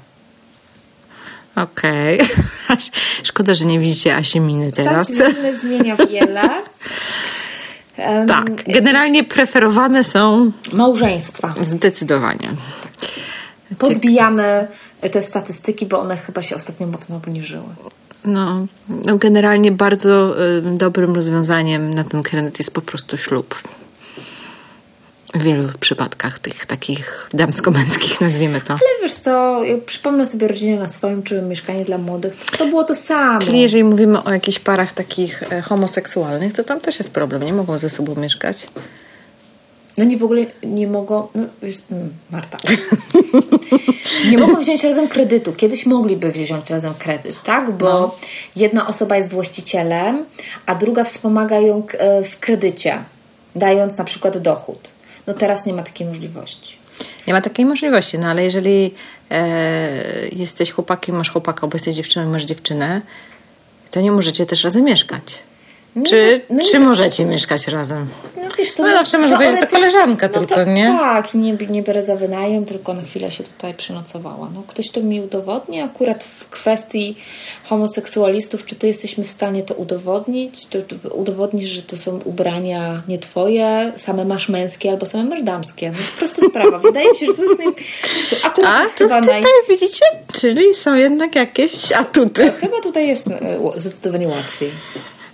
S1: Okej. (laughs) Szkoda, że nie widzicie Asi miny
S2: Stan
S1: teraz.
S2: cywilny zmienia wiele. (laughs) Em,
S1: Tak. Generalnie preferowane są
S2: Małżeństwa.
S1: zdecydowanie.
S2: Podbijamy te statystyki, bo one chyba się ostatnio mocno obniżyły.
S1: No, no generalnie bardzo y, dobrym rozwiązaniem na ten kredyt jest po prostu ślub. W wielu przypadkach tych takich damsko-męskich, (laughs) nazwijmy to.
S2: Ale wiesz co, jak przypomnę sobie rodzinę na swoim, czy mieszkanie dla młodych, to, to było to samo.
S1: Czyli jeżeli mówimy o jakichś parach takich e, homoseksualnych, to tam też jest problem. Nie mogą ze sobą mieszkać.
S2: No nie w ogóle nie mogą, no wiesz, mm, Marta, nie mogą wziąć razem kredytu. Kiedyś mogliby wziąć razem kredyt, tak? Bo
S1: No.
S2: jedna osoba jest właścicielem, a druga wspomaga ją e, w kredycie, dając na przykład dochód. No teraz nie ma takiej możliwości.
S1: Nie ma takiej możliwości, no ale jeżeli e, jesteś chłopakiem, masz chłopaka, albo jesteś dziewczyną i masz dziewczynę, to nie możecie też razem mieszkać. Czy,
S2: no nie
S1: czy możecie mieszkać razem?
S2: No wiesz, to
S1: No zawsze może powiedzieć, że to koleżanka
S2: no
S1: tylko,
S2: to,
S1: nie?
S2: Tak, nie, nie biorę za wynajem, tylko na chwilę się tutaj przynocowała. No, ktoś to mi udowodni akurat w kwestii homoseksualistów, czy ty jesteśmy w stanie to udowodnić? To, to udowodnisz, że to są ubrania nie twoje, same masz męskie albo same masz damskie. No to prosta sprawa. (laughs) Wydaje mi się, że to jest naj... to akurat
S1: A,
S2: jest
S1: to
S2: chyba
S1: tutaj
S2: naj...
S1: widzicie? Czyli są jednak jakieś atuty.
S2: Chyba tutaj jest e, zdecydowanie łatwiej.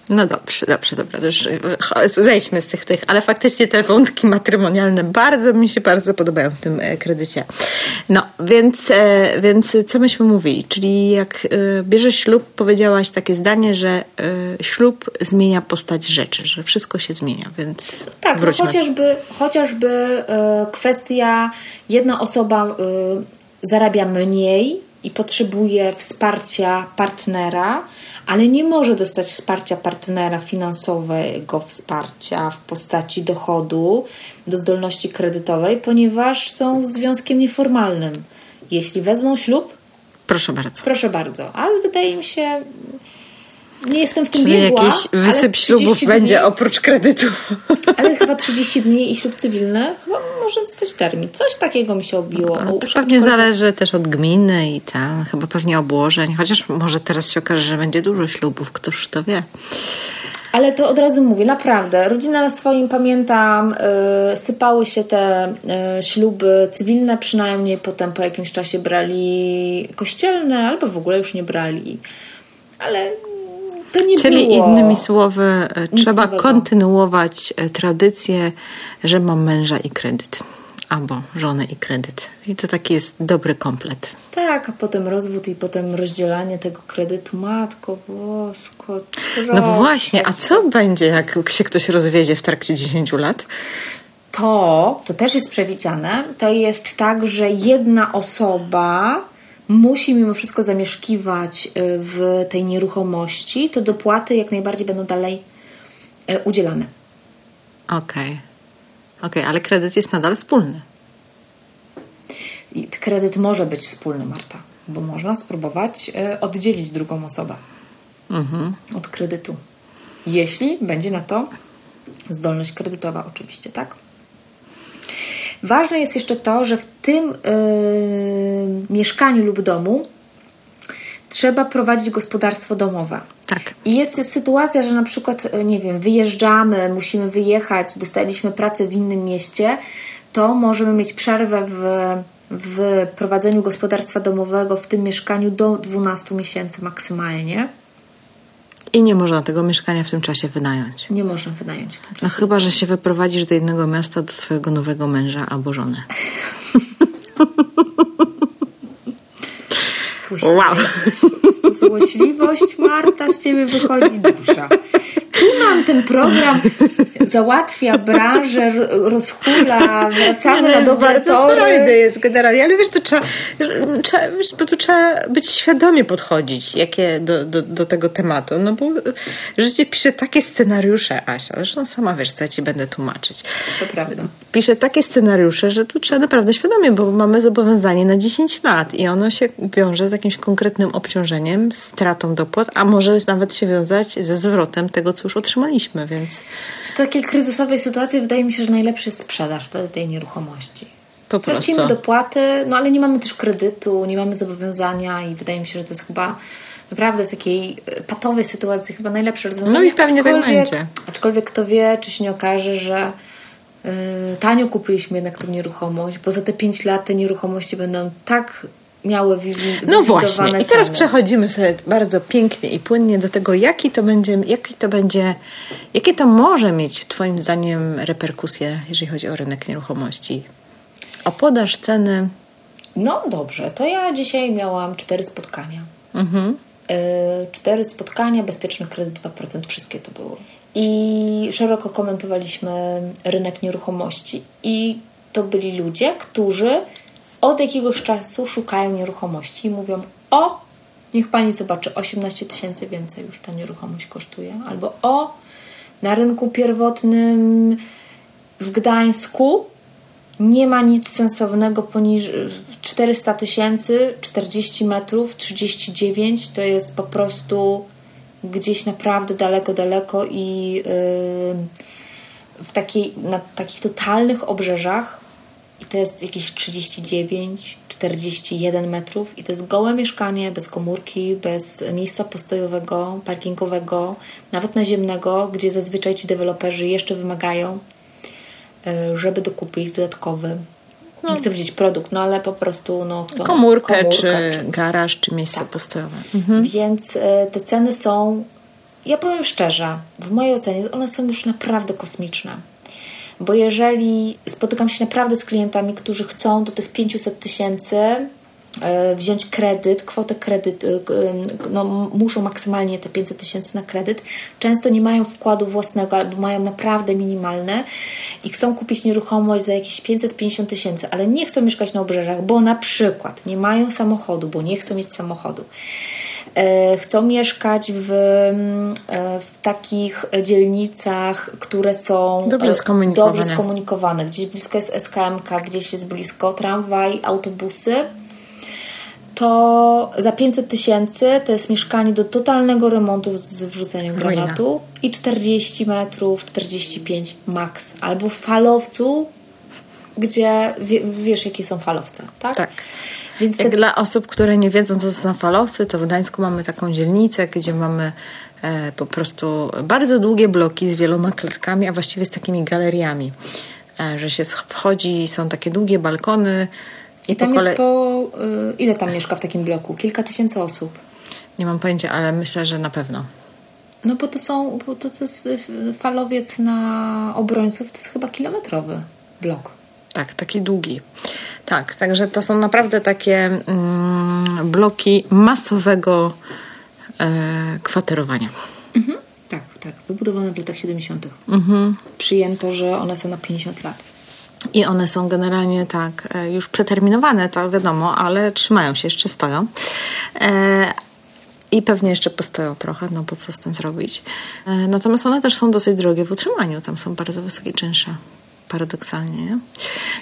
S1: No dobrze, dobrze, dobra, już cho- zejdźmy z tych, tych, ale faktycznie te wątki matrymonialne bardzo mi się bardzo podobają w tym e, kredycie. No, więc, e, więc co myśmy mówili? Czyli jak e, bierzesz ślub, powiedziałaś takie zdanie, że e, ślub zmienia postać rzeczy, że wszystko się zmienia, więc
S2: Tak, no chociażby, chociażby e, kwestia, jedna osoba e, zarabia mniej i potrzebuje wsparcia partnera, ale nie może dostać wsparcia partnera finansowego, wsparcia w postaci dochodu do zdolności kredytowej, ponieważ są związkiem nieformalnym. Jeśli wezmą ślub,
S1: Proszę bardzo.
S2: proszę bardzo. A wydaje mi się, nie jestem w tym
S1: Czyli
S2: biegła,
S1: jakiś wysyp
S2: 30
S1: ślubów
S2: dni-
S1: będzie oprócz kredytów. (laughs)
S2: ale chyba 30 dni i ślub cywilny chyba może zostać termin. Coś takiego mi się obiło.
S1: No, to pewnie zależy też od gminy i tam, chyba pewnie obłożeń, chociaż może teraz się okaże, że będzie dużo ślubów, któż to wie.
S2: Ale to od razu mówię, naprawdę. Rodzina na swoim, pamiętam, y, sypały się te y, śluby cywilne, przynajmniej potem po jakimś czasie brali kościelne, albo w ogóle już nie brali. Ale to nie
S1: Czyli
S2: było.
S1: innymi słowy, e, trzeba
S2: nowego.
S1: kontynuować e, tradycję, że mam męża i kredyt. Albo żonę i kredyt. I to taki jest dobry komplet.
S2: Tak, a potem rozwód i potem rozdzielanie tego kredytu. Matko bosko.
S1: No właśnie, a co będzie, jak się ktoś rozwiedzie w trakcie 10 lat?
S2: To, to też jest przewidziane, to jest tak, że jedna osoba musi mimo wszystko zamieszkiwać y, w tej nieruchomości, to dopłaty jak najbardziej będą dalej y, udzielane.
S1: Okej. Okej, ale kredyt jest nadal wspólny.
S2: I kredyt może być wspólny, Marta, bo można spróbować y, oddzielić drugą osobę od kredytu. Jeśli będzie na to zdolność kredytowa, oczywiście, tak? Ważne jest jeszcze to, że w tym y, mieszkaniu lub domu trzeba prowadzić gospodarstwo domowe.
S1: Tak.
S2: I jest sytuacja, że na przykład, y, nie wiem, wyjeżdżamy, musimy wyjechać, dostaliśmy pracę w innym mieście, to możemy mieć przerwę w, w prowadzeniu gospodarstwa domowego w tym mieszkaniu do 12 miesięcy maksymalnie.
S1: I nie można tego mieszkania w tym czasie wynająć.
S2: Nie można wynająć w tym
S1: No
S2: czasie.
S1: chyba, że się wyprowadzisz do jednego miasta do swojego nowego męża albo żony. (laughs)
S2: Złośliwa
S1: Wow.
S2: jesteś. Złośliwość, Marta, z ciebie wychodzi dusza. Tu nam ten program załatwia branżę, rozhula, wracamy
S1: Nie,
S2: na
S1: no,
S2: dobre
S1: bardzo
S2: tory.
S1: jest generalnie, ale wiesz, to trzeba, trzeba wiesz, bo tu trzeba być świadomie podchodzić jakie do, do, do tego tematu, no bo życie pisze takie scenariusze, Asia, zresztą sama wiesz, co ja ci będę tłumaczyć.
S2: To prawda.
S1: Pisze takie scenariusze, że tu trzeba naprawdę świadomie, bo mamy zobowiązanie na 10 lat i ono się wiąże z jakimś konkretnym obciążeniem, stratą dopłat, a może nawet się wiązać ze zwrotem tego, co już otrzymaliśmy, więc
S2: W takiej kryzysowej sytuacji wydaje mi się, że najlepszy jest sprzedaż tej nieruchomości.
S1: po prostu.
S2: Tracimy dopłaty, no ale nie mamy też kredytu, nie mamy zobowiązania i wydaje mi się, że to jest chyba naprawdę w takiej e, patowej sytuacji chyba najlepsze rozwiązanie.
S1: No i pewnie tak
S2: Aczkolwiek-
S1: będzie.
S2: Aczkolwiek kto wie, czy się nie okaże, że y, tanio kupiliśmy jednak tą nieruchomość, bo za te 5 lat te nieruchomości będą tak miały wi-
S1: No właśnie. I teraz
S2: ceny.
S1: przechodzimy sobie bardzo pięknie i płynnie do tego, jaki to będzie, jaki to będzie, jakie to może mieć Twoim zdaniem reperkusje, jeżeli chodzi o rynek nieruchomości. O podaż ceny.
S2: No dobrze, to ja dzisiaj miałam cztery spotkania.
S1: Mhm.
S2: Yy, cztery spotkania, bezpieczny kredyt 2%, wszystkie to były. I szeroko komentowaliśmy rynek nieruchomości. I to byli ludzie, którzy od jakiegoś czasu szukają nieruchomości i mówią: O, niech pani zobaczy, 18 tysięcy więcej już ta nieruchomość kosztuje. Albo o, na rynku pierwotnym w Gdańsku nie ma nic sensownego poniżej 400 tysięcy, 40 metrów, 39 to jest po prostu gdzieś naprawdę daleko, daleko i yy, w takiej, na takich totalnych obrzeżach i to jest jakieś 39, 41 metrów i to jest gołe mieszkanie, bez komórki, bez miejsca postojowego, parkingowego, nawet naziemnego, gdzie zazwyczaj ci deweloperzy jeszcze wymagają y, żeby dokupić dodatkowy, nie chcę powiedzieć produkt, no ale po prostu no, chcą
S1: Komórkę, czy, garaż, czy miejsce
S2: Tak.
S1: postojowe.
S2: Więc y, te ceny są, ja powiem szczerze, w mojej ocenie one są już naprawdę kosmiczne. Bo jeżeli spotykam się naprawdę z klientami, którzy chcą do tych 500 tysięcy y, wziąć kredyt, kwotę kredytu, y, no, muszą maksymalnie te 500 tysięcy na kredyt, często nie mają wkładu własnego albo mają naprawdę minimalne i chcą kupić nieruchomość za jakieś 550 tysięcy, ale nie chcą mieszkać na obrzeżach, bo na przykład nie mają samochodu, bo nie chcą mieć samochodu. E, Chcą mieszkać w, mm, e, w takich dzielnicach, które są
S1: Dobrze
S2: e,
S1: skomunikowane.
S2: dobrze skomunikowane. Gdzieś blisko jest SKMK, gdzieś jest blisko tramwaj, autobusy to za 500 tysięcy to jest mieszkanie do totalnego remontu z wrzuceniem
S1: Ruina.
S2: granatu i 40 metrów, 45 max. Albo w falowcu, gdzie wie, wiesz, jakie są falowce, tak?
S1: Tak.
S2: Więc te,
S1: Jak dla osób, które nie wiedzą, co to są falowcy, to w Gdańsku mamy taką dzielnicę, gdzie mamy e, po prostu bardzo długie bloki z wieloma klatkami, a właściwie z takimi galeriami. E, że się wchodzi, są takie długie balkony
S2: I tam
S1: po
S2: jest
S1: kolei-
S2: po... Y, ile tam mieszka w takim bloku? Kilka tysięcy osób.
S1: Nie mam pojęcia, ale myślę, że na pewno.
S2: No bo to są... Bo to, to jest y, falowiec na obrońców, to jest chyba kilometrowy blok.
S1: Tak, taki długi. Tak, także to są naprawdę takie mm, bloki masowego e, kwaterowania.
S2: Mhm. Tak, tak. Wybudowane w latach 70.
S1: Mhm.
S2: Przyjęto, że one są na 50 lat.
S1: I one są generalnie tak e, już przeterminowane, to wiadomo, ale trzymają się, jeszcze stoją. E, I pewnie jeszcze postoją trochę, no bo co z tym zrobić. E, natomiast one też są dosyć drogie w utrzymaniu, tam są bardzo wysokie czynsze. Paradoksalnie, nie?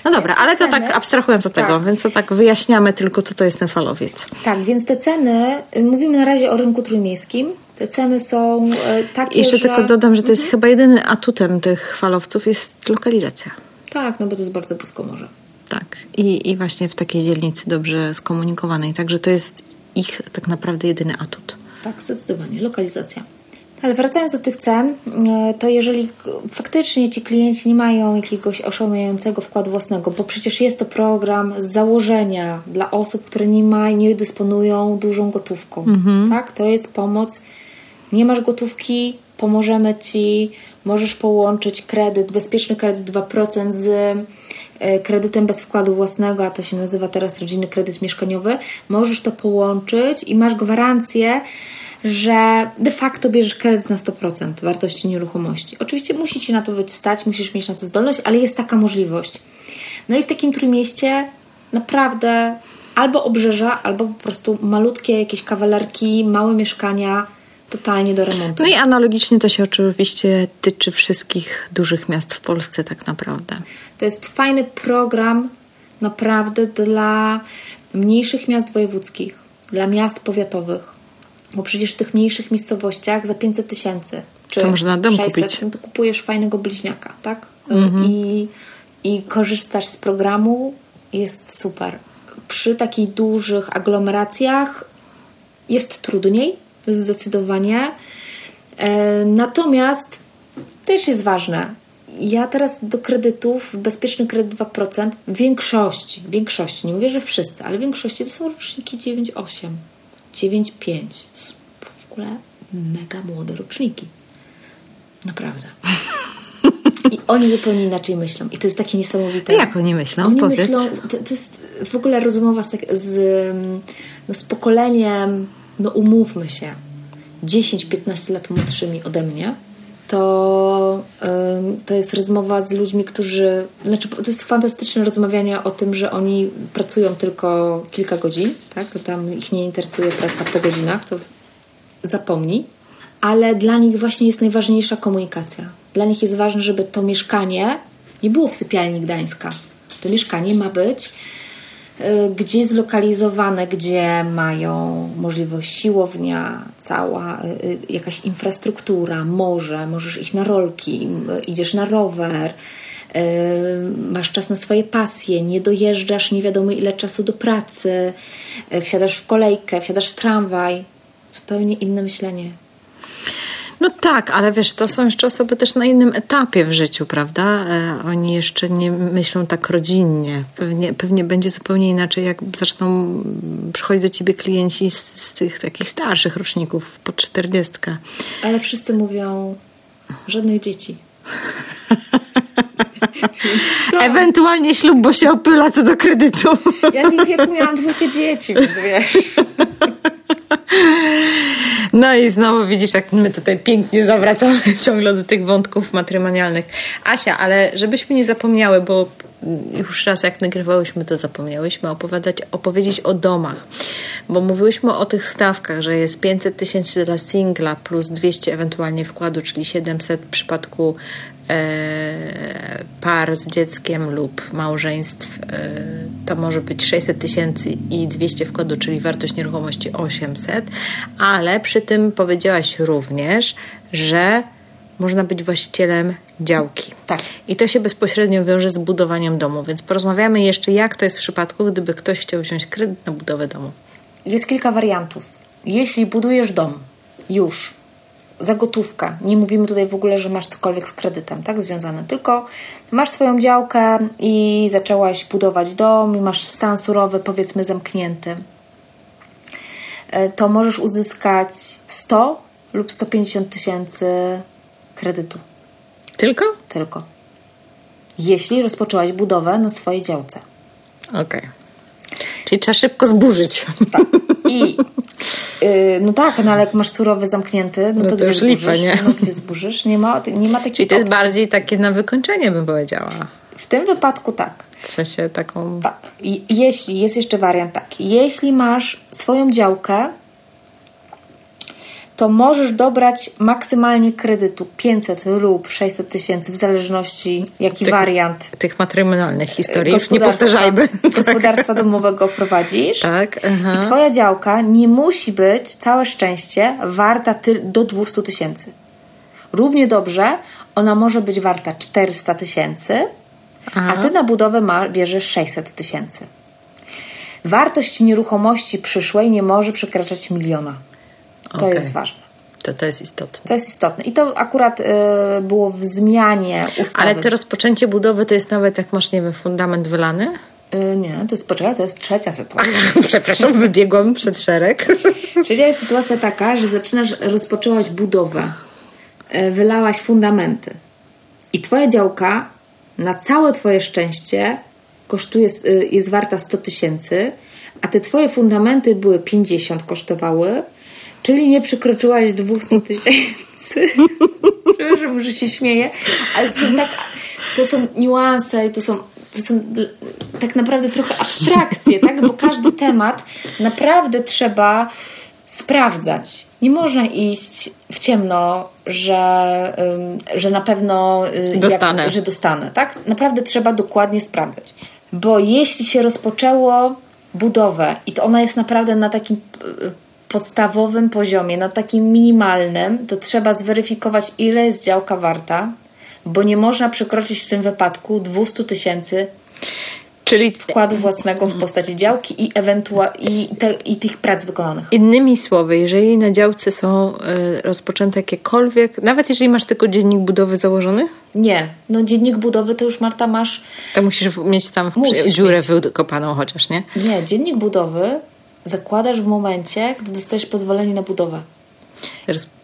S1: No dobra, ale to tak abstrahując od tego,
S2: Tak.
S1: więc to tak wyjaśniamy tylko, co to jest ten falowiec.
S2: Tak, więc te ceny, mówimy na razie o rynku trójmiejskim. Te ceny są y, takie,
S1: Jeszcze
S2: że...
S1: tylko dodam, że to jest chyba jedyny atutem tych falowców jest lokalizacja.
S2: Tak, no bo to jest bardzo blisko morza.
S1: Tak. I, I właśnie w takiej dzielnicy dobrze skomunikowanej. Także to jest ich tak naprawdę jedyny atut.
S2: Tak, zdecydowanie, lokalizacja. Ale wracając do tych cen, y, to jeżeli faktycznie ci klienci nie mają jakiegoś oszałamiającego wkładu własnego, bo przecież jest to program z założenia dla osób, które nie, ma, nie dysponują dużą gotówką. Tak? To jest pomoc. Nie masz gotówki, pomożemy ci, możesz połączyć kredyt, bezpieczny kredyt 2% z e, kredytem bez wkładu własnego, a to się nazywa teraz rodzinny kredyt mieszkaniowy. Możesz to połączyć i masz gwarancję, że de facto bierzesz kredyt na 100% wartości nieruchomości. Oczywiście musi ci na to być stać, musisz mieć na to zdolność, ale jest taka możliwość. No i w takim trójmieście naprawdę albo obrzeża, albo po prostu malutkie jakieś kawalerki, małe mieszkania, totalnie do remontu.
S1: No i analogicznie to się oczywiście tyczy wszystkich dużych miast w Polsce tak naprawdę.
S2: To jest fajny program naprawdę dla mniejszych miast wojewódzkich, dla miast powiatowych. Bo przecież w tych mniejszych miejscowościach za 500 tysięcy czy
S1: To można dom
S2: 600,
S1: kupić.
S2: no to kupujesz fajnego bliźniaka, tak? I, I korzystasz z programu, jest super. Przy takich dużych aglomeracjach jest trudniej, zdecydowanie. E, Natomiast też jest ważne, ja teraz do kredytów, bezpieczny kredyt 2%, w większości, w większości, nie mówię, że wszyscy, ale w większości to są roczniki 9,8, 9,5. To są w ogóle mega młode roczniki. Naprawdę. I oni zupełnie inaczej myślą. I to jest takie niesamowite.
S1: Jak oni myślą?
S2: Oni
S1: Powiedz.
S2: myślą, to, to jest w ogóle rozmowa z, tak, z, no, z pokoleniem, no umówmy się, 10-15 lat młodszymi ode mnie, to, to jest rozmowa z ludźmi, którzy. Znaczy, to jest fantastyczne rozmawianie o tym, że oni pracują tylko kilka godzin, tak? Tam ich nie interesuje praca po godzinach, to zapomnij. Ale dla nich właśnie jest najważniejsza komunikacja. Dla nich jest ważne, żeby to mieszkanie nie było w sypialni Gdańska. To mieszkanie ma być y, gdzieś zlokalizowane, gdzie mają możliwość siłownia, cała y, y, jakaś infrastruktura, morze, możesz iść na rolki, idziesz na rower, masz czas na swoje pasje, nie dojeżdżasz nie wiadomo ile czasu do pracy, wsiadasz w kolejkę, wsiadasz w tramwaj. Zupełnie inne myślenie.
S1: No tak, ale wiesz, to są jeszcze osoby też na innym etapie w życiu, prawda? E, oni jeszcze nie myślą tak rodzinnie. Pewnie, pewnie będzie zupełnie inaczej, jak zaczną przychodzić do ciebie klienci z, z tych takich starszych roczników, po czterdziestka.
S2: Ale wszyscy mówią żadnych dzieci. (laughs)
S1: Ewentualnie ślub, bo się opyla co do kredytu.
S2: Ja ich wieku miałam dwójkę dzieci, więc wiesz. (laughs) (laughs)
S1: No i znowu widzisz, jak my tutaj pięknie zawracamy (laughs) ciągle do tych wątków matrymonialnych. Asia, ale żebyśmy nie zapomniały, bo już raz jak nagrywałyśmy, to zapomniałyśmy opowiadać, opowiedzieć o domach. Bo mówiłyśmy o tych stawkach, że jest 500 tysięcy dla singla plus 200 ewentualnie wkładu, czyli 700 w przypadku par z dzieckiem lub małżeństw. E, to może być 600 tysięcy i 200 wkładu, czyli wartość nieruchomości 800. Ale przy tym powiedziałaś również, że można być właścicielem działki.
S2: Tak.
S1: I to się bezpośrednio wiąże z budowaniem domu, więc porozmawiamy jeszcze, jak to jest w przypadku, gdyby ktoś chciał wziąć kredyt na budowę domu.
S2: Jest kilka wariantów. Jeśli budujesz dom już za gotówkę, nie mówimy tutaj w ogóle, że masz cokolwiek z kredytem, tak, związane, tylko masz swoją działkę i zaczęłaś budować dom i masz stan surowy, powiedzmy zamknięty, e, to możesz uzyskać 100 lub 150 tysięcy kredytu.
S1: Tylko?
S2: Tylko. Jeśli rozpoczęłaś budowę na swojej działce.
S1: Okej. Czyli trzeba szybko zburzyć.
S2: I yy, (laughs) no tak, no ale jak masz surowy zamknięty, no to,
S1: to
S2: gdzie
S1: lipa,
S2: zburzysz?
S1: nie?
S2: No gdzie zburzysz? Nie ma, nie ma takiej
S1: Czyli to jest
S2: opcji.
S1: bardziej takie na wykończenie, bym powiedziała.
S2: W tym wypadku tak.
S1: W sensie taką...
S2: Tak. I jeśli, jest jeszcze wariant taki, jeśli masz swoją działkę, to możesz dobrać maksymalnie kredytu 500 lub 600 tysięcy, w zależności jaki
S1: Tych-
S2: wariant
S1: Tych matrymonialnych historii. Już nie powtarzajmy. (laughs)
S2: gospodarstwa domowego prowadzisz.
S1: Tak, aha.
S2: I twoja działka nie musi być, całe szczęście, warta do 200 tysięcy. Równie dobrze ona może być warta 400 tysięcy, a ty na budowę ma, bierzesz 600 tysięcy. Wartość nieruchomości przyszłej nie może przekraczać miliona. To
S1: Okej.
S2: jest ważne.
S1: To, to jest istotne.
S2: To jest istotne. I to akurat y, było w zmianie ustawy.
S1: Ale to rozpoczęcie budowy to jest nawet jak masz, nie wiem, fundament wylany?
S2: Y, nie, to jest, poczekaj, to jest trzecia sytuacja. (laughs)
S1: Przepraszam, wybiegłam przed szereg. (laughs)
S2: Trzecia jest sytuacja taka, że zaczynasz, rozpoczęłaś budowę, e, wylałaś fundamenty i twoja działka na całe twoje szczęście kosztuje, y, jest warta 100 tysięcy, a te twoje fundamenty były 50 kosztowały, czyli nie przekroczyłaś 200 tysięcy. (laughs) Przepraszam, że się śmieję, ale to są tak, to są niuanse i to są, to są tak naprawdę trochę abstrakcje, tak? Bo każdy temat naprawdę trzeba sprawdzać. Nie można iść w ciemno, że, że na pewno y,
S1: Dostanę.
S2: Jak, że dostanę, tak? Naprawdę trzeba dokładnie sprawdzać. Bo jeśli się rozpoczęło budowę i to ona jest naprawdę na takim y, podstawowym poziomie, na takim minimalnym, to trzeba zweryfikować, ile jest działka warta, bo nie można przekroczyć w tym wypadku 200 tysięcy
S1: Czyli
S2: wkładu własnego w postaci działki i, ewentua- i, te, i tych prac wykonanych.
S1: innymi słowy, jeżeli na działce są y, rozpoczęte jakiekolwiek, nawet jeżeli masz tylko dziennik budowy założony,
S2: Nie, no dziennik budowy to już Marta masz.
S1: To musisz mieć tam
S2: Musisz
S1: dziurę
S2: mieć.
S1: wykopaną chociaż, nie?
S2: Nie, dziennik budowy zakładasz w momencie, gdy dostajesz pozwolenie na budowę.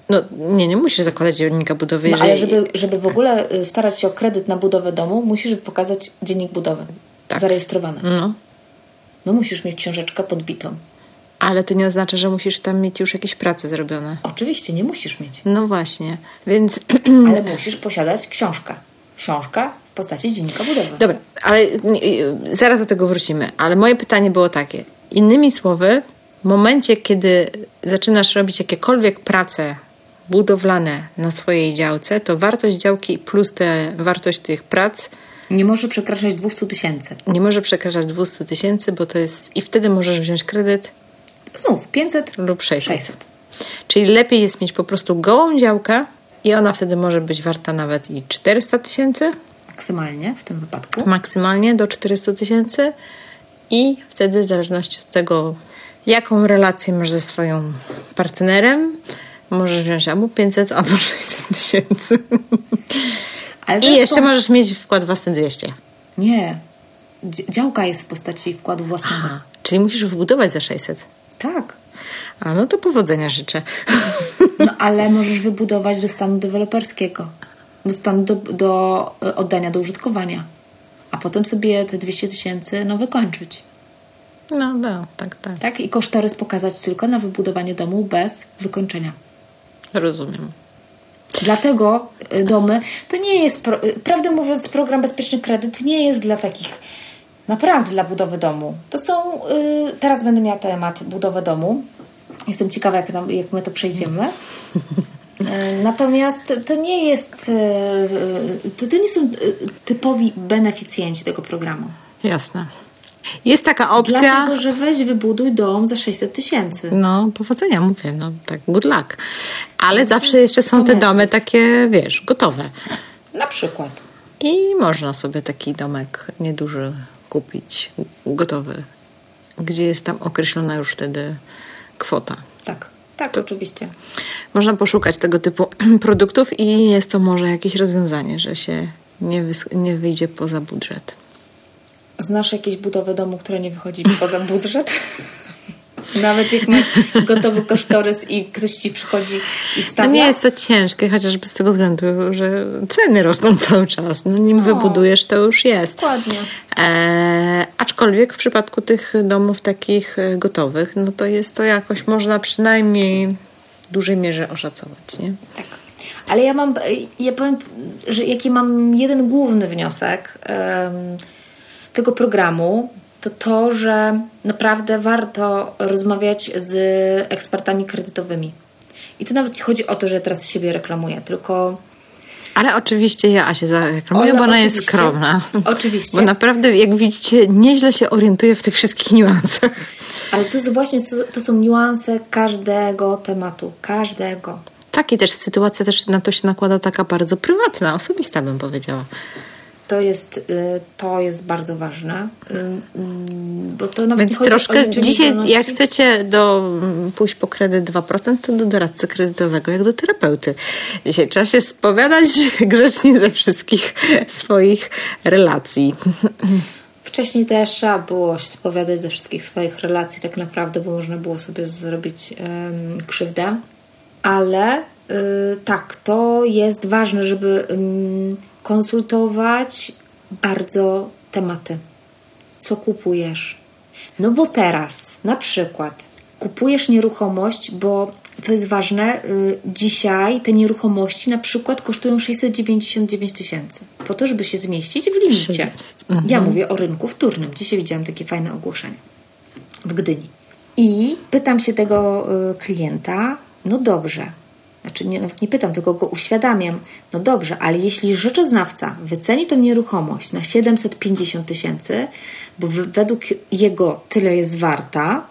S1: No nie, nie musisz zakładać dziennika budowy,
S2: No,
S1: jeżeli...
S2: ale żeby, żeby w ogóle y, starać się o kredyt na budowę domu, musisz pokazać dziennik budowy.
S1: Tak.
S2: Zarejestrowany.
S1: No,
S2: No musisz mieć książeczkę podbitą.
S1: ale to nie oznacza, że musisz tam mieć już jakieś prace zrobione.
S2: Oczywiście, nie musisz mieć.
S1: No właśnie, więc... (clears throat)
S2: Ale musisz posiadać książkę. Książka w postaci dziennika budowy.
S1: Dobra, ale y, zaraz do tego wrócimy. Ale moje pytanie było takie. Innymi słowy, w momencie, kiedy zaczynasz robić jakiekolwiek prace budowlane na swojej działce, to wartość działki plus te, wartość tych prac
S2: Nie może przekraczać 200 tysięcy.
S1: nie może przekraczać 200 tysięcy, bo to jest... I wtedy możesz wziąć kredyt
S2: Znów 500
S1: lub 600.
S2: 600.
S1: Czyli lepiej jest mieć po prostu gołą działkę i ona wtedy może być warta nawet i 400 tysięcy,
S2: Maksymalnie w tym wypadku.
S1: maksymalnie do 400 tysięcy i wtedy w zależności od tego, jaką relację masz ze swoim partnerem, możesz wziąć albo 500, albo 600 tysięcy. I jeszcze
S2: to-
S1: możesz mieć wkład własny 200.
S2: Nie. Dzi- Działka jest w postaci wkładu własnego.
S1: Aha, czyli musisz wybudować za 600.
S2: Tak.
S1: A no to powodzenia życzę.
S2: No ale możesz wybudować do stanu deweloperskiego. Do stanu do, do e, oddania do użytkowania. A potem sobie te 200 tysięcy no wykończyć.
S1: No, no, tak, tak.
S2: Tak? I kosztorys pokazać tylko na wybudowanie domu bez wykończenia.
S1: Rozumiem.
S2: Dlatego y, domy to nie jest, pro, y, prawdę mówiąc, program Bezpieczny Kredyt nie jest dla takich naprawdę dla budowy domu. To są, y, teraz będę miała temat budowy domu. Jestem ciekawa, jak, nam, jak my to przejdziemy. (laughs) Y, Natomiast to nie jest, y, y, to, to nie są typowi beneficjenci tego programu.
S1: Jasne. Jest taka opcja.
S2: Dlatego, że weź wybuduj dom za 600 tysięcy.
S1: No, powodzenia mówię, no tak, good luck. Ale zawsze jeszcze są te domy takie, wiesz, gotowe.
S2: Na przykład.
S1: I można sobie taki domek nieduży kupić, gotowy, gdzie jest tam określona już wtedy kwota.
S2: Tak, tak, oczywiście.
S1: Można poszukać tego typu (clears throat) produktów i jest to może jakieś rozwiązanie, że się nie, nie wyjdzie poza budżet.
S2: Znasz jakieś budowy domu, które nie wychodzi poza budżet? (laughs) Nawet jak masz gotowy kosztorys i ktoś ci przychodzi i
S1: No
S2: stawia.
S1: nie jest to ciężkie, chociażby z tego względu, że ceny rosną (laughs) cały czas. No, nim wybudujesz, to już jest.
S2: Dokładnie.
S1: E, aczkolwiek w przypadku tych domów takich e, gotowych, no to jest to jakoś można przynajmniej w dużej mierze oszacować, nie?
S2: Tak. Ale ja mam, ja powiem, że jaki mam jeden główny wniosek em, tego programu, to to, że naprawdę warto rozmawiać z ekspertami kredytowymi. I to nawet nie chodzi o to, że teraz siebie reklamuję, tylko
S1: Ale oczywiście ja Asię zareklamuję, bo ona jest skromna.
S2: Oczywiście.
S1: Bo naprawdę, jak widzicie, nieźle się orientuje w tych wszystkich niuansach.
S2: Ale to jest właśnie to są niuanse każdego tematu, każdego.
S1: Tak, i też sytuacja też na to się nakłada taka bardzo prywatna, osobista bym powiedziała.
S2: To jest, y, to jest bardzo ważne, y, y, bo to nawet nie
S1: Więc troszkę dzisiaj, jak chcecie do, mm, pójść po kredyt 2%, to do doradcy kredytowego, jak do terapeuty. Dzisiaj trzeba się spowiadać (laughs) grzecznie ze wszystkich swoich relacji.
S2: Wcześniej też trzeba było się spowiadać ze wszystkich swoich relacji, tak naprawdę, bo można było sobie zrobić em, krzywdę. Ale y, tak, to jest ważne, żeby ym, konsultować bardzo tematy. Co kupujesz? No bo teraz, na przykład, kupujesz nieruchomość, bo co jest ważne, y, dzisiaj te nieruchomości na przykład kosztują 699 tysięcy. Po to, żeby się zmieścić w limicie. Ja mówię o rynku wtórnym. Dzisiaj widziałam takie fajne ogłoszenie w Gdyni. I pytam się tego y, klienta, no dobrze. Znaczy nie, nawet nie pytam, tylko go uświadamiam. No dobrze, ale jeśli rzeczoznawca wyceni tą nieruchomość na 750 tysięcy, bo według jego tyle jest warta,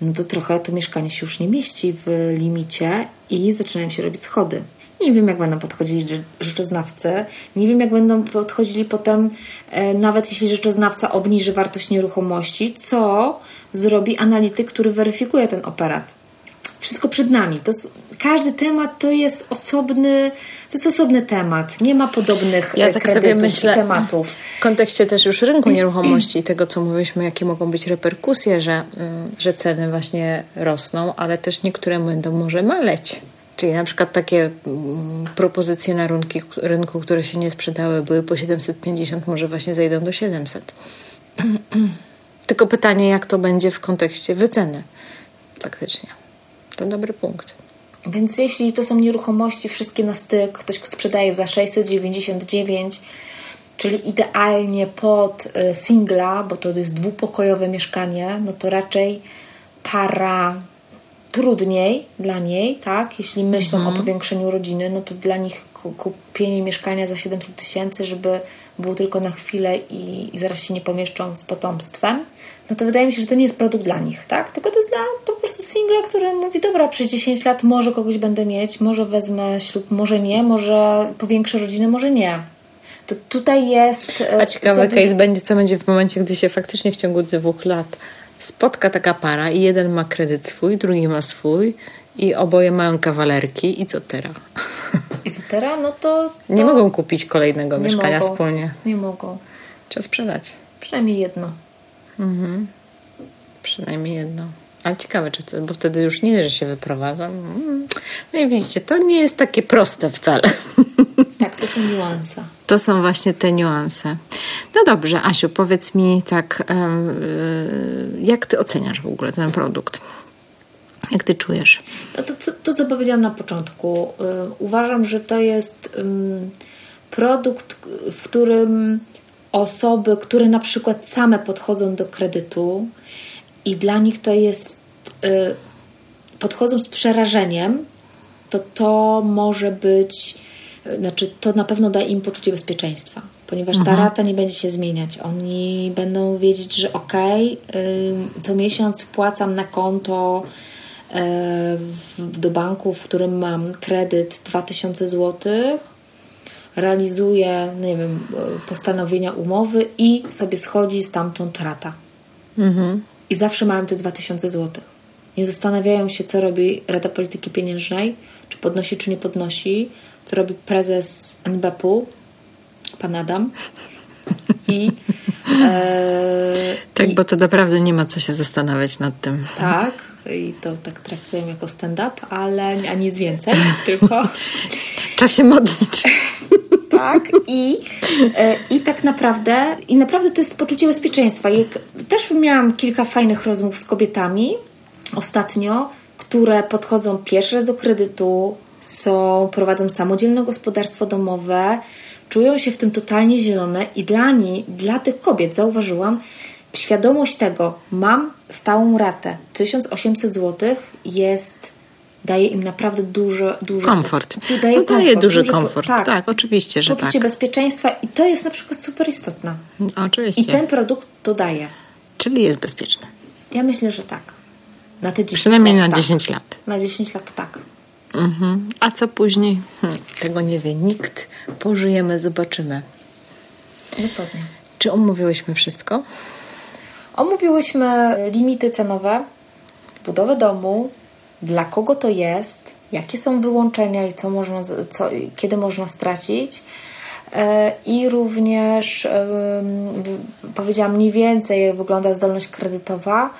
S2: no to trochę to mieszkanie się już nie mieści w limicie i zaczynają się robić schody. Nie wiem, jak będą podchodzili rze- rzeczoznawcy. Nie wiem, jak będą podchodzili potem, e, nawet jeśli rzeczoznawca obniży wartość nieruchomości, co zrobi analityk, który weryfikuje ten operat. Wszystko przed nami. To, każdy temat to jest osobny, to jest osobny temat. Nie ma podobnych
S1: ja
S2: e,
S1: tak sobie myślę,
S2: tematów.
S1: W kontekście też już rynku nieruchomości i tego, co mówiliśmy, jakie mogą być reperkusje, że, mm, że ceny właśnie rosną, ale też niektóre będą może maleć. Czyli na przykład takie mm, propozycje na rynki, rynku, które się nie sprzedały, były po 750, może właśnie zejdą do 700. (clears throat) Tylko pytanie, jak to będzie w kontekście wyceny faktycznie. To dobry punkt.
S2: Więc jeśli to są nieruchomości wszystkie na styk, ktoś sprzedaje za 699, czyli idealnie pod y, singla, bo to jest dwupokojowe mieszkanie, no to raczej para trudniej dla niej, tak? Jeśli myślą mhm. o powiększeniu rodziny, no to dla nich kupienie mieszkania za 700 tysięcy, żeby było tylko na chwilę i, i zaraz się nie pomieszczą z potomstwem, no to wydaje mi się, że to nie jest produkt dla nich, tak? Tylko to jest dla po prostu singla, który mówi, dobra, przez 10 lat może kogoś będę mieć, może wezmę ślub, może nie, może powiększę rodzinę, może nie. To tutaj jest...
S1: E, A ciekawy case będzie, co będzie w momencie, gdy się faktycznie w ciągu dwóch lat spotka taka para i jeden ma kredyt swój, drugi ma swój i oboje mają kawalerki i co teraz? (laughs)
S2: I co teraz? No to,
S1: to... Nie mogą kupić kolejnego mieszkania
S2: mogą.
S1: wspólnie.
S2: Nie mogą.
S1: Trzeba sprzedać.
S2: Przynajmniej jedno.
S1: Mhm. Przynajmniej jedno. Ale ciekawe, czy to, bo wtedy już nie, że się wyprowadza. Mm. No i widzicie, to nie jest takie proste wcale. (laughs)
S2: Tak, to są niuanse.
S1: To są właśnie te niuanse. No dobrze, Asiu, powiedz mi tak, jak ty oceniasz w ogóle ten produkt? Jak ty czujesz?
S2: No to, to, to co powiedziałam na początku. Y, uważam, że to jest produkt, w którym osoby, które na przykład same podchodzą do kredytu i dla nich to jest, y, podchodzą z przerażeniem, to to może być, y, znaczy to na pewno da im poczucie bezpieczeństwa, ponieważ ta mhm. rata nie będzie się zmieniać. Oni będą wiedzieć, że ok, co miesiąc wpłacam na konto y, do banku, w którym mam kredyt 2000 złotych realizuje, nie wiem, postanowienia umowy i sobie schodzi stamtąd rata. Mhm. I zawsze mają te 2000 zł. Nie zastanawiają się, co robi Rada Polityki Pieniężnej, czy podnosi, czy nie podnosi, co robi prezes NBP-u, pan Adam. I, (laughs)
S1: e, tak, i, bo to naprawdę nie ma co się zastanawiać nad tym.
S2: Tak, i to tak traktuję jako stand-up, ale a nic więcej, (laughs) tylko.
S1: Trzeba się modlić (laughs)
S2: tak? I, e, I tak naprawdę, i naprawdę to jest poczucie bezpieczeństwa. Jak, też miałam kilka fajnych rozmów z kobietami ostatnio, które podchodzą pierwszy raz do kredytu, są, prowadzą samodzielne gospodarstwo domowe, czują się w tym totalnie zielone i dla, nie, dla tych kobiet zauważyłam, świadomość tego, mam stałą ratę 1800 zł jest daje im naprawdę dużo, dużo
S1: komfort. Daje, to daje komfort, duży, duży komfort. Tak, tak, oczywiście, że
S2: poczucie
S1: tak.
S2: bezpieczeństwa i to jest na przykład super istotne.
S1: Oczywiście.
S2: I ten produkt to daje.
S1: Czyli jest bezpieczny.
S2: Ja myślę, że tak. Na te 10
S1: Przynajmniej
S2: lat,
S1: na
S2: tak.
S1: 10 lat.
S2: Na 10 lat tak.
S1: Mhm. A co później? Hm, tego nie wie nikt. Pożyjemy, zobaczymy.
S2: Dokładnie.
S1: Czy omówiłyśmy wszystko?
S2: Omówiłyśmy limity cenowe, budowę domu, dla kogo to jest, jakie są wyłączenia i co można, co, kiedy można stracić. E, I również powiedziałam mniej więcej, jak wygląda zdolność kredytowa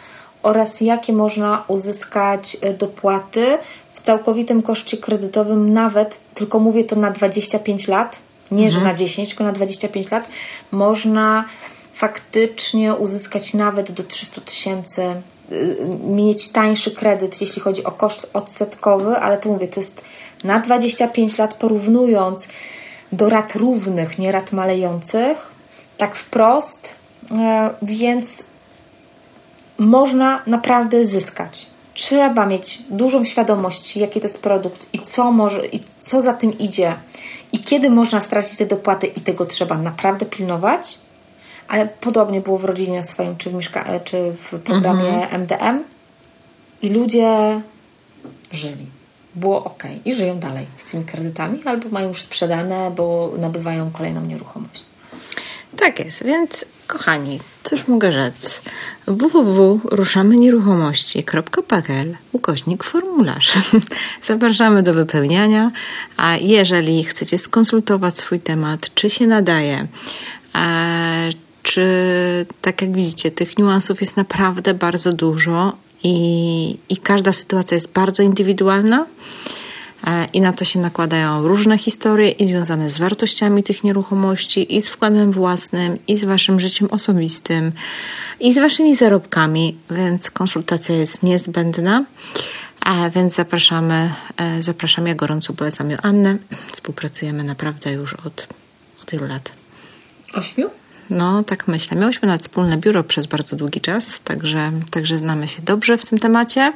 S2: oraz jakie można uzyskać e, dopłaty w całkowitym koszcie kredytowym, nawet, tylko mówię to na 25 lat, nie mhm. że na 10, tylko na 25 lat, można faktycznie uzyskać nawet do 300 tysięcy Y, mieć tańszy kredyt, jeśli chodzi o koszt odsetkowy, ale to mówię, to jest na 25 lat porównując do rat równych, nie rat malejących, tak wprost, e, więc można naprawdę zyskać. Trzeba mieć dużą świadomość, jaki to jest produkt i co, może, i co za tym idzie, i kiedy można stracić te dopłaty, i tego trzeba naprawdę pilnować ale podobnie było w rodzinie swoim, czy w, mieszka- czy w programie mhm. MDM i ludzie żyli. Było ok i żyją dalej z tymi kredytami, albo mają już sprzedane, bo nabywają kolejną nieruchomość.
S1: Tak jest, więc kochani, cóż mogę rzec? www.ruszamynieruchomości.pl ukośnik formularz. (laughs) Zapraszamy do wypełniania, a jeżeli chcecie skonsultować swój temat, czy się nadaje, e, czy tak jak widzicie, tych niuansów jest naprawdę bardzo dużo i, i każda sytuacja jest bardzo indywidualna. E, I na to się nakładają różne historie i związane z wartościami tych nieruchomości, i z wkładem własnym, i z waszym życiem osobistym, i z waszymi zarobkami, więc konsultacja jest niezbędna. A więc zapraszamy, e, zapraszam, ja gorąco polecam Joannę. Współpracujemy naprawdę już od, od lat?
S2: Ośmiu?
S1: No, tak myślę. Miałyśmy nawet wspólne biuro przez bardzo długi czas, także, także znamy się dobrze w tym temacie.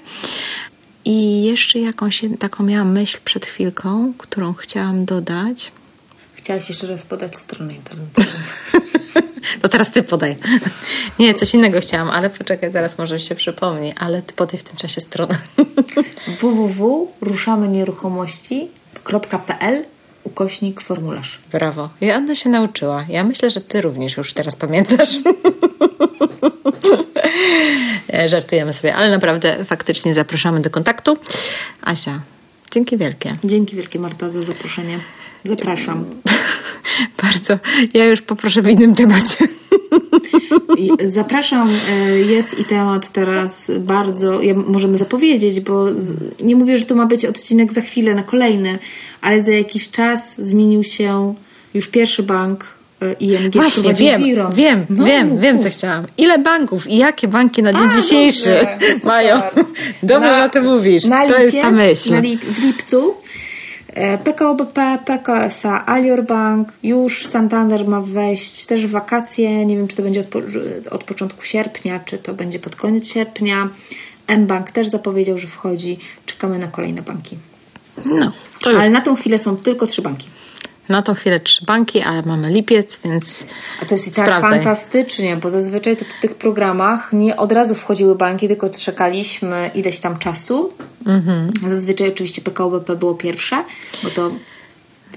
S1: I jeszcze jakąś taką miałam myśl przed chwilką, którą chciałam dodać.
S2: Chciałaś jeszcze raz podać stronę internetową. (laughs)
S1: to teraz ty podaj. Nie, coś innego chciałam, ale poczekaj, zaraz może się przypomni, ale ty podaj w tym czasie stronę. (laughs)
S2: www.ruszamynieruchomości.pl ukośnik formularz.
S1: Brawo. I Anna się nauczyła. Ja myślę, że ty również już teraz pamiętasz. (laughs) Żartujemy sobie, ale naprawdę faktycznie zapraszamy do kontaktu. Asia, dzięki wielkie.
S2: Dzięki wielkie Marta za zaproszenie. Zapraszam. (laughs)
S1: Bardzo. Ja już poproszę w innym temacie.
S2: Zapraszam, e, jest i temat teraz bardzo, ja możemy zapowiedzieć, bo nie mówię, że to ma być odcinek za chwilę na kolejny, ale za jakiś czas zmienił się już pierwszy bank e, ING
S1: Właśnie, wiem, Wiron. wiem, no, wiem, wiem, co chciałam. Ile banków i jakie banki na dzień A, dzisiejszy dobrze, (laughs) mają? (laughs) Dobrze, na, że o tym mówisz. Na to lipiec, jest ta myśl.
S2: Lip, w lipcu PKO BP, PKO SA, Alior Bank, już Santander ma wejść też w wakacje. Nie wiem, czy to będzie od, po, od początku sierpnia, czy to będzie pod koniec sierpnia. M-Bank też zapowiedział, że wchodzi. Czekamy na kolejne banki.
S1: No,
S2: Ale na tą chwilę są tylko trzy banki.
S1: Na tą chwilę trzy banki, ale mamy lipiec, więc.
S2: A to jest i tak sprawdzaj. fantastycznie, bo zazwyczaj w tych programach nie od razu wchodziły banki, tylko czekaliśmy ileś tam czasu. Mhm. Zazwyczaj oczywiście PKO BP było pierwsze, bo to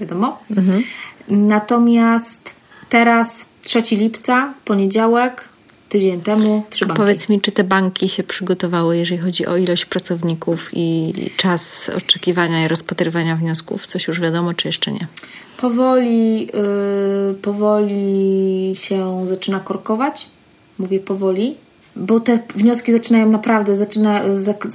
S2: wiadomo. Mhm. Natomiast teraz 3 lipca, poniedziałek, tydzień temu trzy banki.
S1: Powiedz mi, czy te banki się przygotowały, jeżeli chodzi o ilość pracowników i czas oczekiwania i rozpatrywania wniosków? Coś już wiadomo, czy jeszcze nie?
S2: Powoli, yy, powoli się zaczyna korkować. Mówię powoli, bo te wnioski zaczynają naprawdę, zaczyna,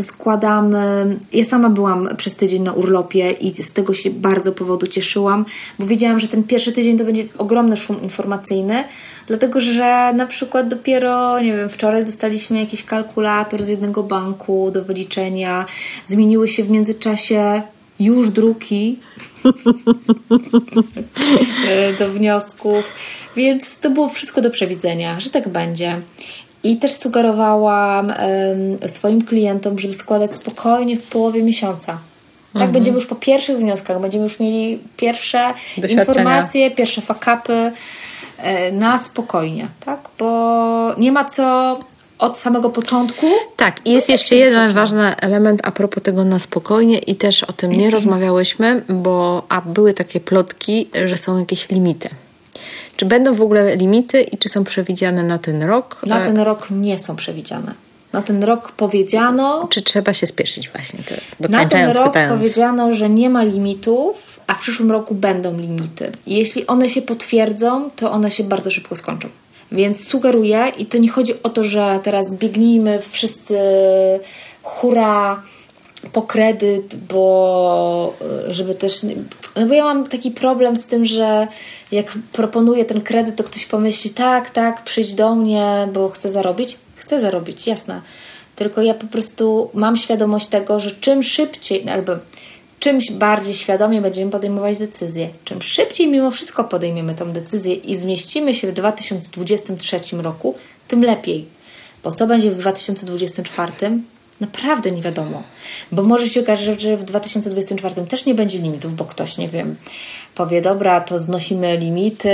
S2: składamy. Ja sama byłam przez tydzień na urlopie i z tego się bardzo powodu cieszyłam, bo wiedziałam, że ten pierwszy tydzień to będzie ogromny szum informacyjny, dlatego że na przykład dopiero, nie wiem, wczoraj dostaliśmy jakiś kalkulator z jednego banku do wyliczenia, zmieniły się w międzyczasie już druki (laughs) do wniosków, więc to było wszystko do przewidzenia, że tak będzie. I też sugerowałam swoim klientom, żeby składać spokojnie w połowie miesiąca. Tak mhm. będziemy już po pierwszych wnioskach, będziemy już mieli pierwsze informacje, pierwsze fakapy e, na spokojnie, tak? Bo nie ma co od samego początku.
S1: Tak, i jest jeszcze jeden ważny element a propos tego na spokojnie i też o tym nie mhm. rozmawiałyśmy, bo a były takie plotki, że są jakieś limity. Czy będą w ogóle limity i czy są przewidziane na ten rok?
S2: Na ten rok nie są przewidziane. Na ten rok powiedziano.
S1: Czy trzeba się spieszyć właśnie?
S2: To na ten rok pytając. powiedziano, że nie ma limitów, a w przyszłym roku będą limity. Jeśli one się potwierdzą, to one się bardzo szybko skończą. Więc sugeruję, i to nie chodzi o to, że teraz biegnijmy wszyscy hura po kredyt, bo e, żeby też. No bo ja mam taki problem z tym, że jak proponuję ten kredyt, to ktoś pomyśli, tak, tak, przyjdź do mnie, bo chcę zarobić. Chcę zarobić, jasne. Tylko ja po prostu mam świadomość tego, że czym szybciej, albo czymś bardziej świadomie będziemy podejmować decyzje. Czym szybciej mimo wszystko podejmiemy tą decyzję i zmieścimy się w 2023 roku, tym lepiej. Bo co będzie w 2024? Naprawdę nie wiadomo. Bo może się okazać, że w 2024 też nie będzie limitów, bo ktoś, nie wiem, powie, dobra, to znosimy limity,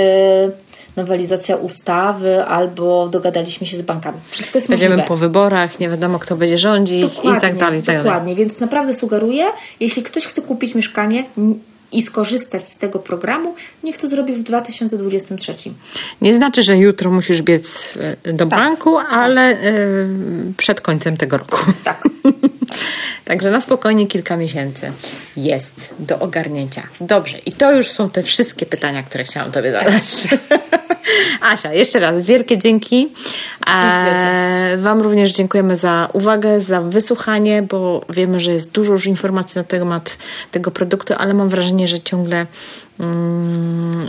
S2: nowelizacja ustawy, albo dogadaliśmy się z bankami. Wszystko jest
S1: Będziemy
S2: możliwe.
S1: po wyborach, nie wiadomo, kto będzie rządzić
S2: dokładnie,
S1: i tak dalej.
S2: Tak dokładnie, więc naprawdę sugeruję, jeśli ktoś chce kupić mieszkanie, i skorzystać z tego programu, niech to zrobi w 2023.
S1: Nie znaczy, że jutro musisz biec e, do tak. banku, ale tak. przed końcem tego roku.
S2: Tak. (laughs)
S1: Także na spokojnie kilka miesięcy jest do ogarnięcia. Dobrze, i to już są te wszystkie pytania, które chciałam Tobie zadać. (laughs) (laughs) Asia, jeszcze raz wielkie dzięki. E, wam również dziękujemy za uwagę, za wysłuchanie, bo wiemy, że jest dużo już informacji na temat tego produktu, ale mam wrażenie, że ciągle mm,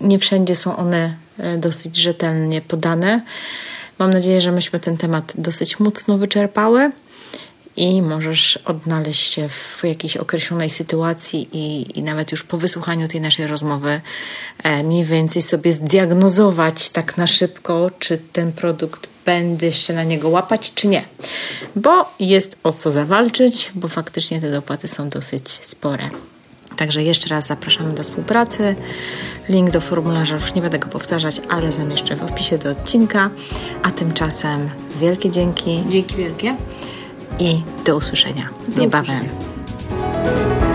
S1: nie wszędzie są one e, dosyć rzetelnie podane. Mam nadzieję, że myśmy ten temat dosyć mocno wyczerpały i możesz odnaleźć się w jakiejś określonej sytuacji i, i nawet już po wysłuchaniu tej naszej rozmowy e, mniej więcej sobie zdiagnozować tak na szybko, czy ten produkt będę się na niego łapać, czy nie. Bo jest o co zawalczyć, bo faktycznie te dopłaty są dosyć spore. Także jeszcze raz zapraszamy do współpracy. Link do formularza już nie będę go powtarzać, ale zamieszczę w opisie do odcinka. A tymczasem wielkie dzięki.
S2: Dzięki wielkie
S1: i do usłyszenia do niebawem. Usłyszenia.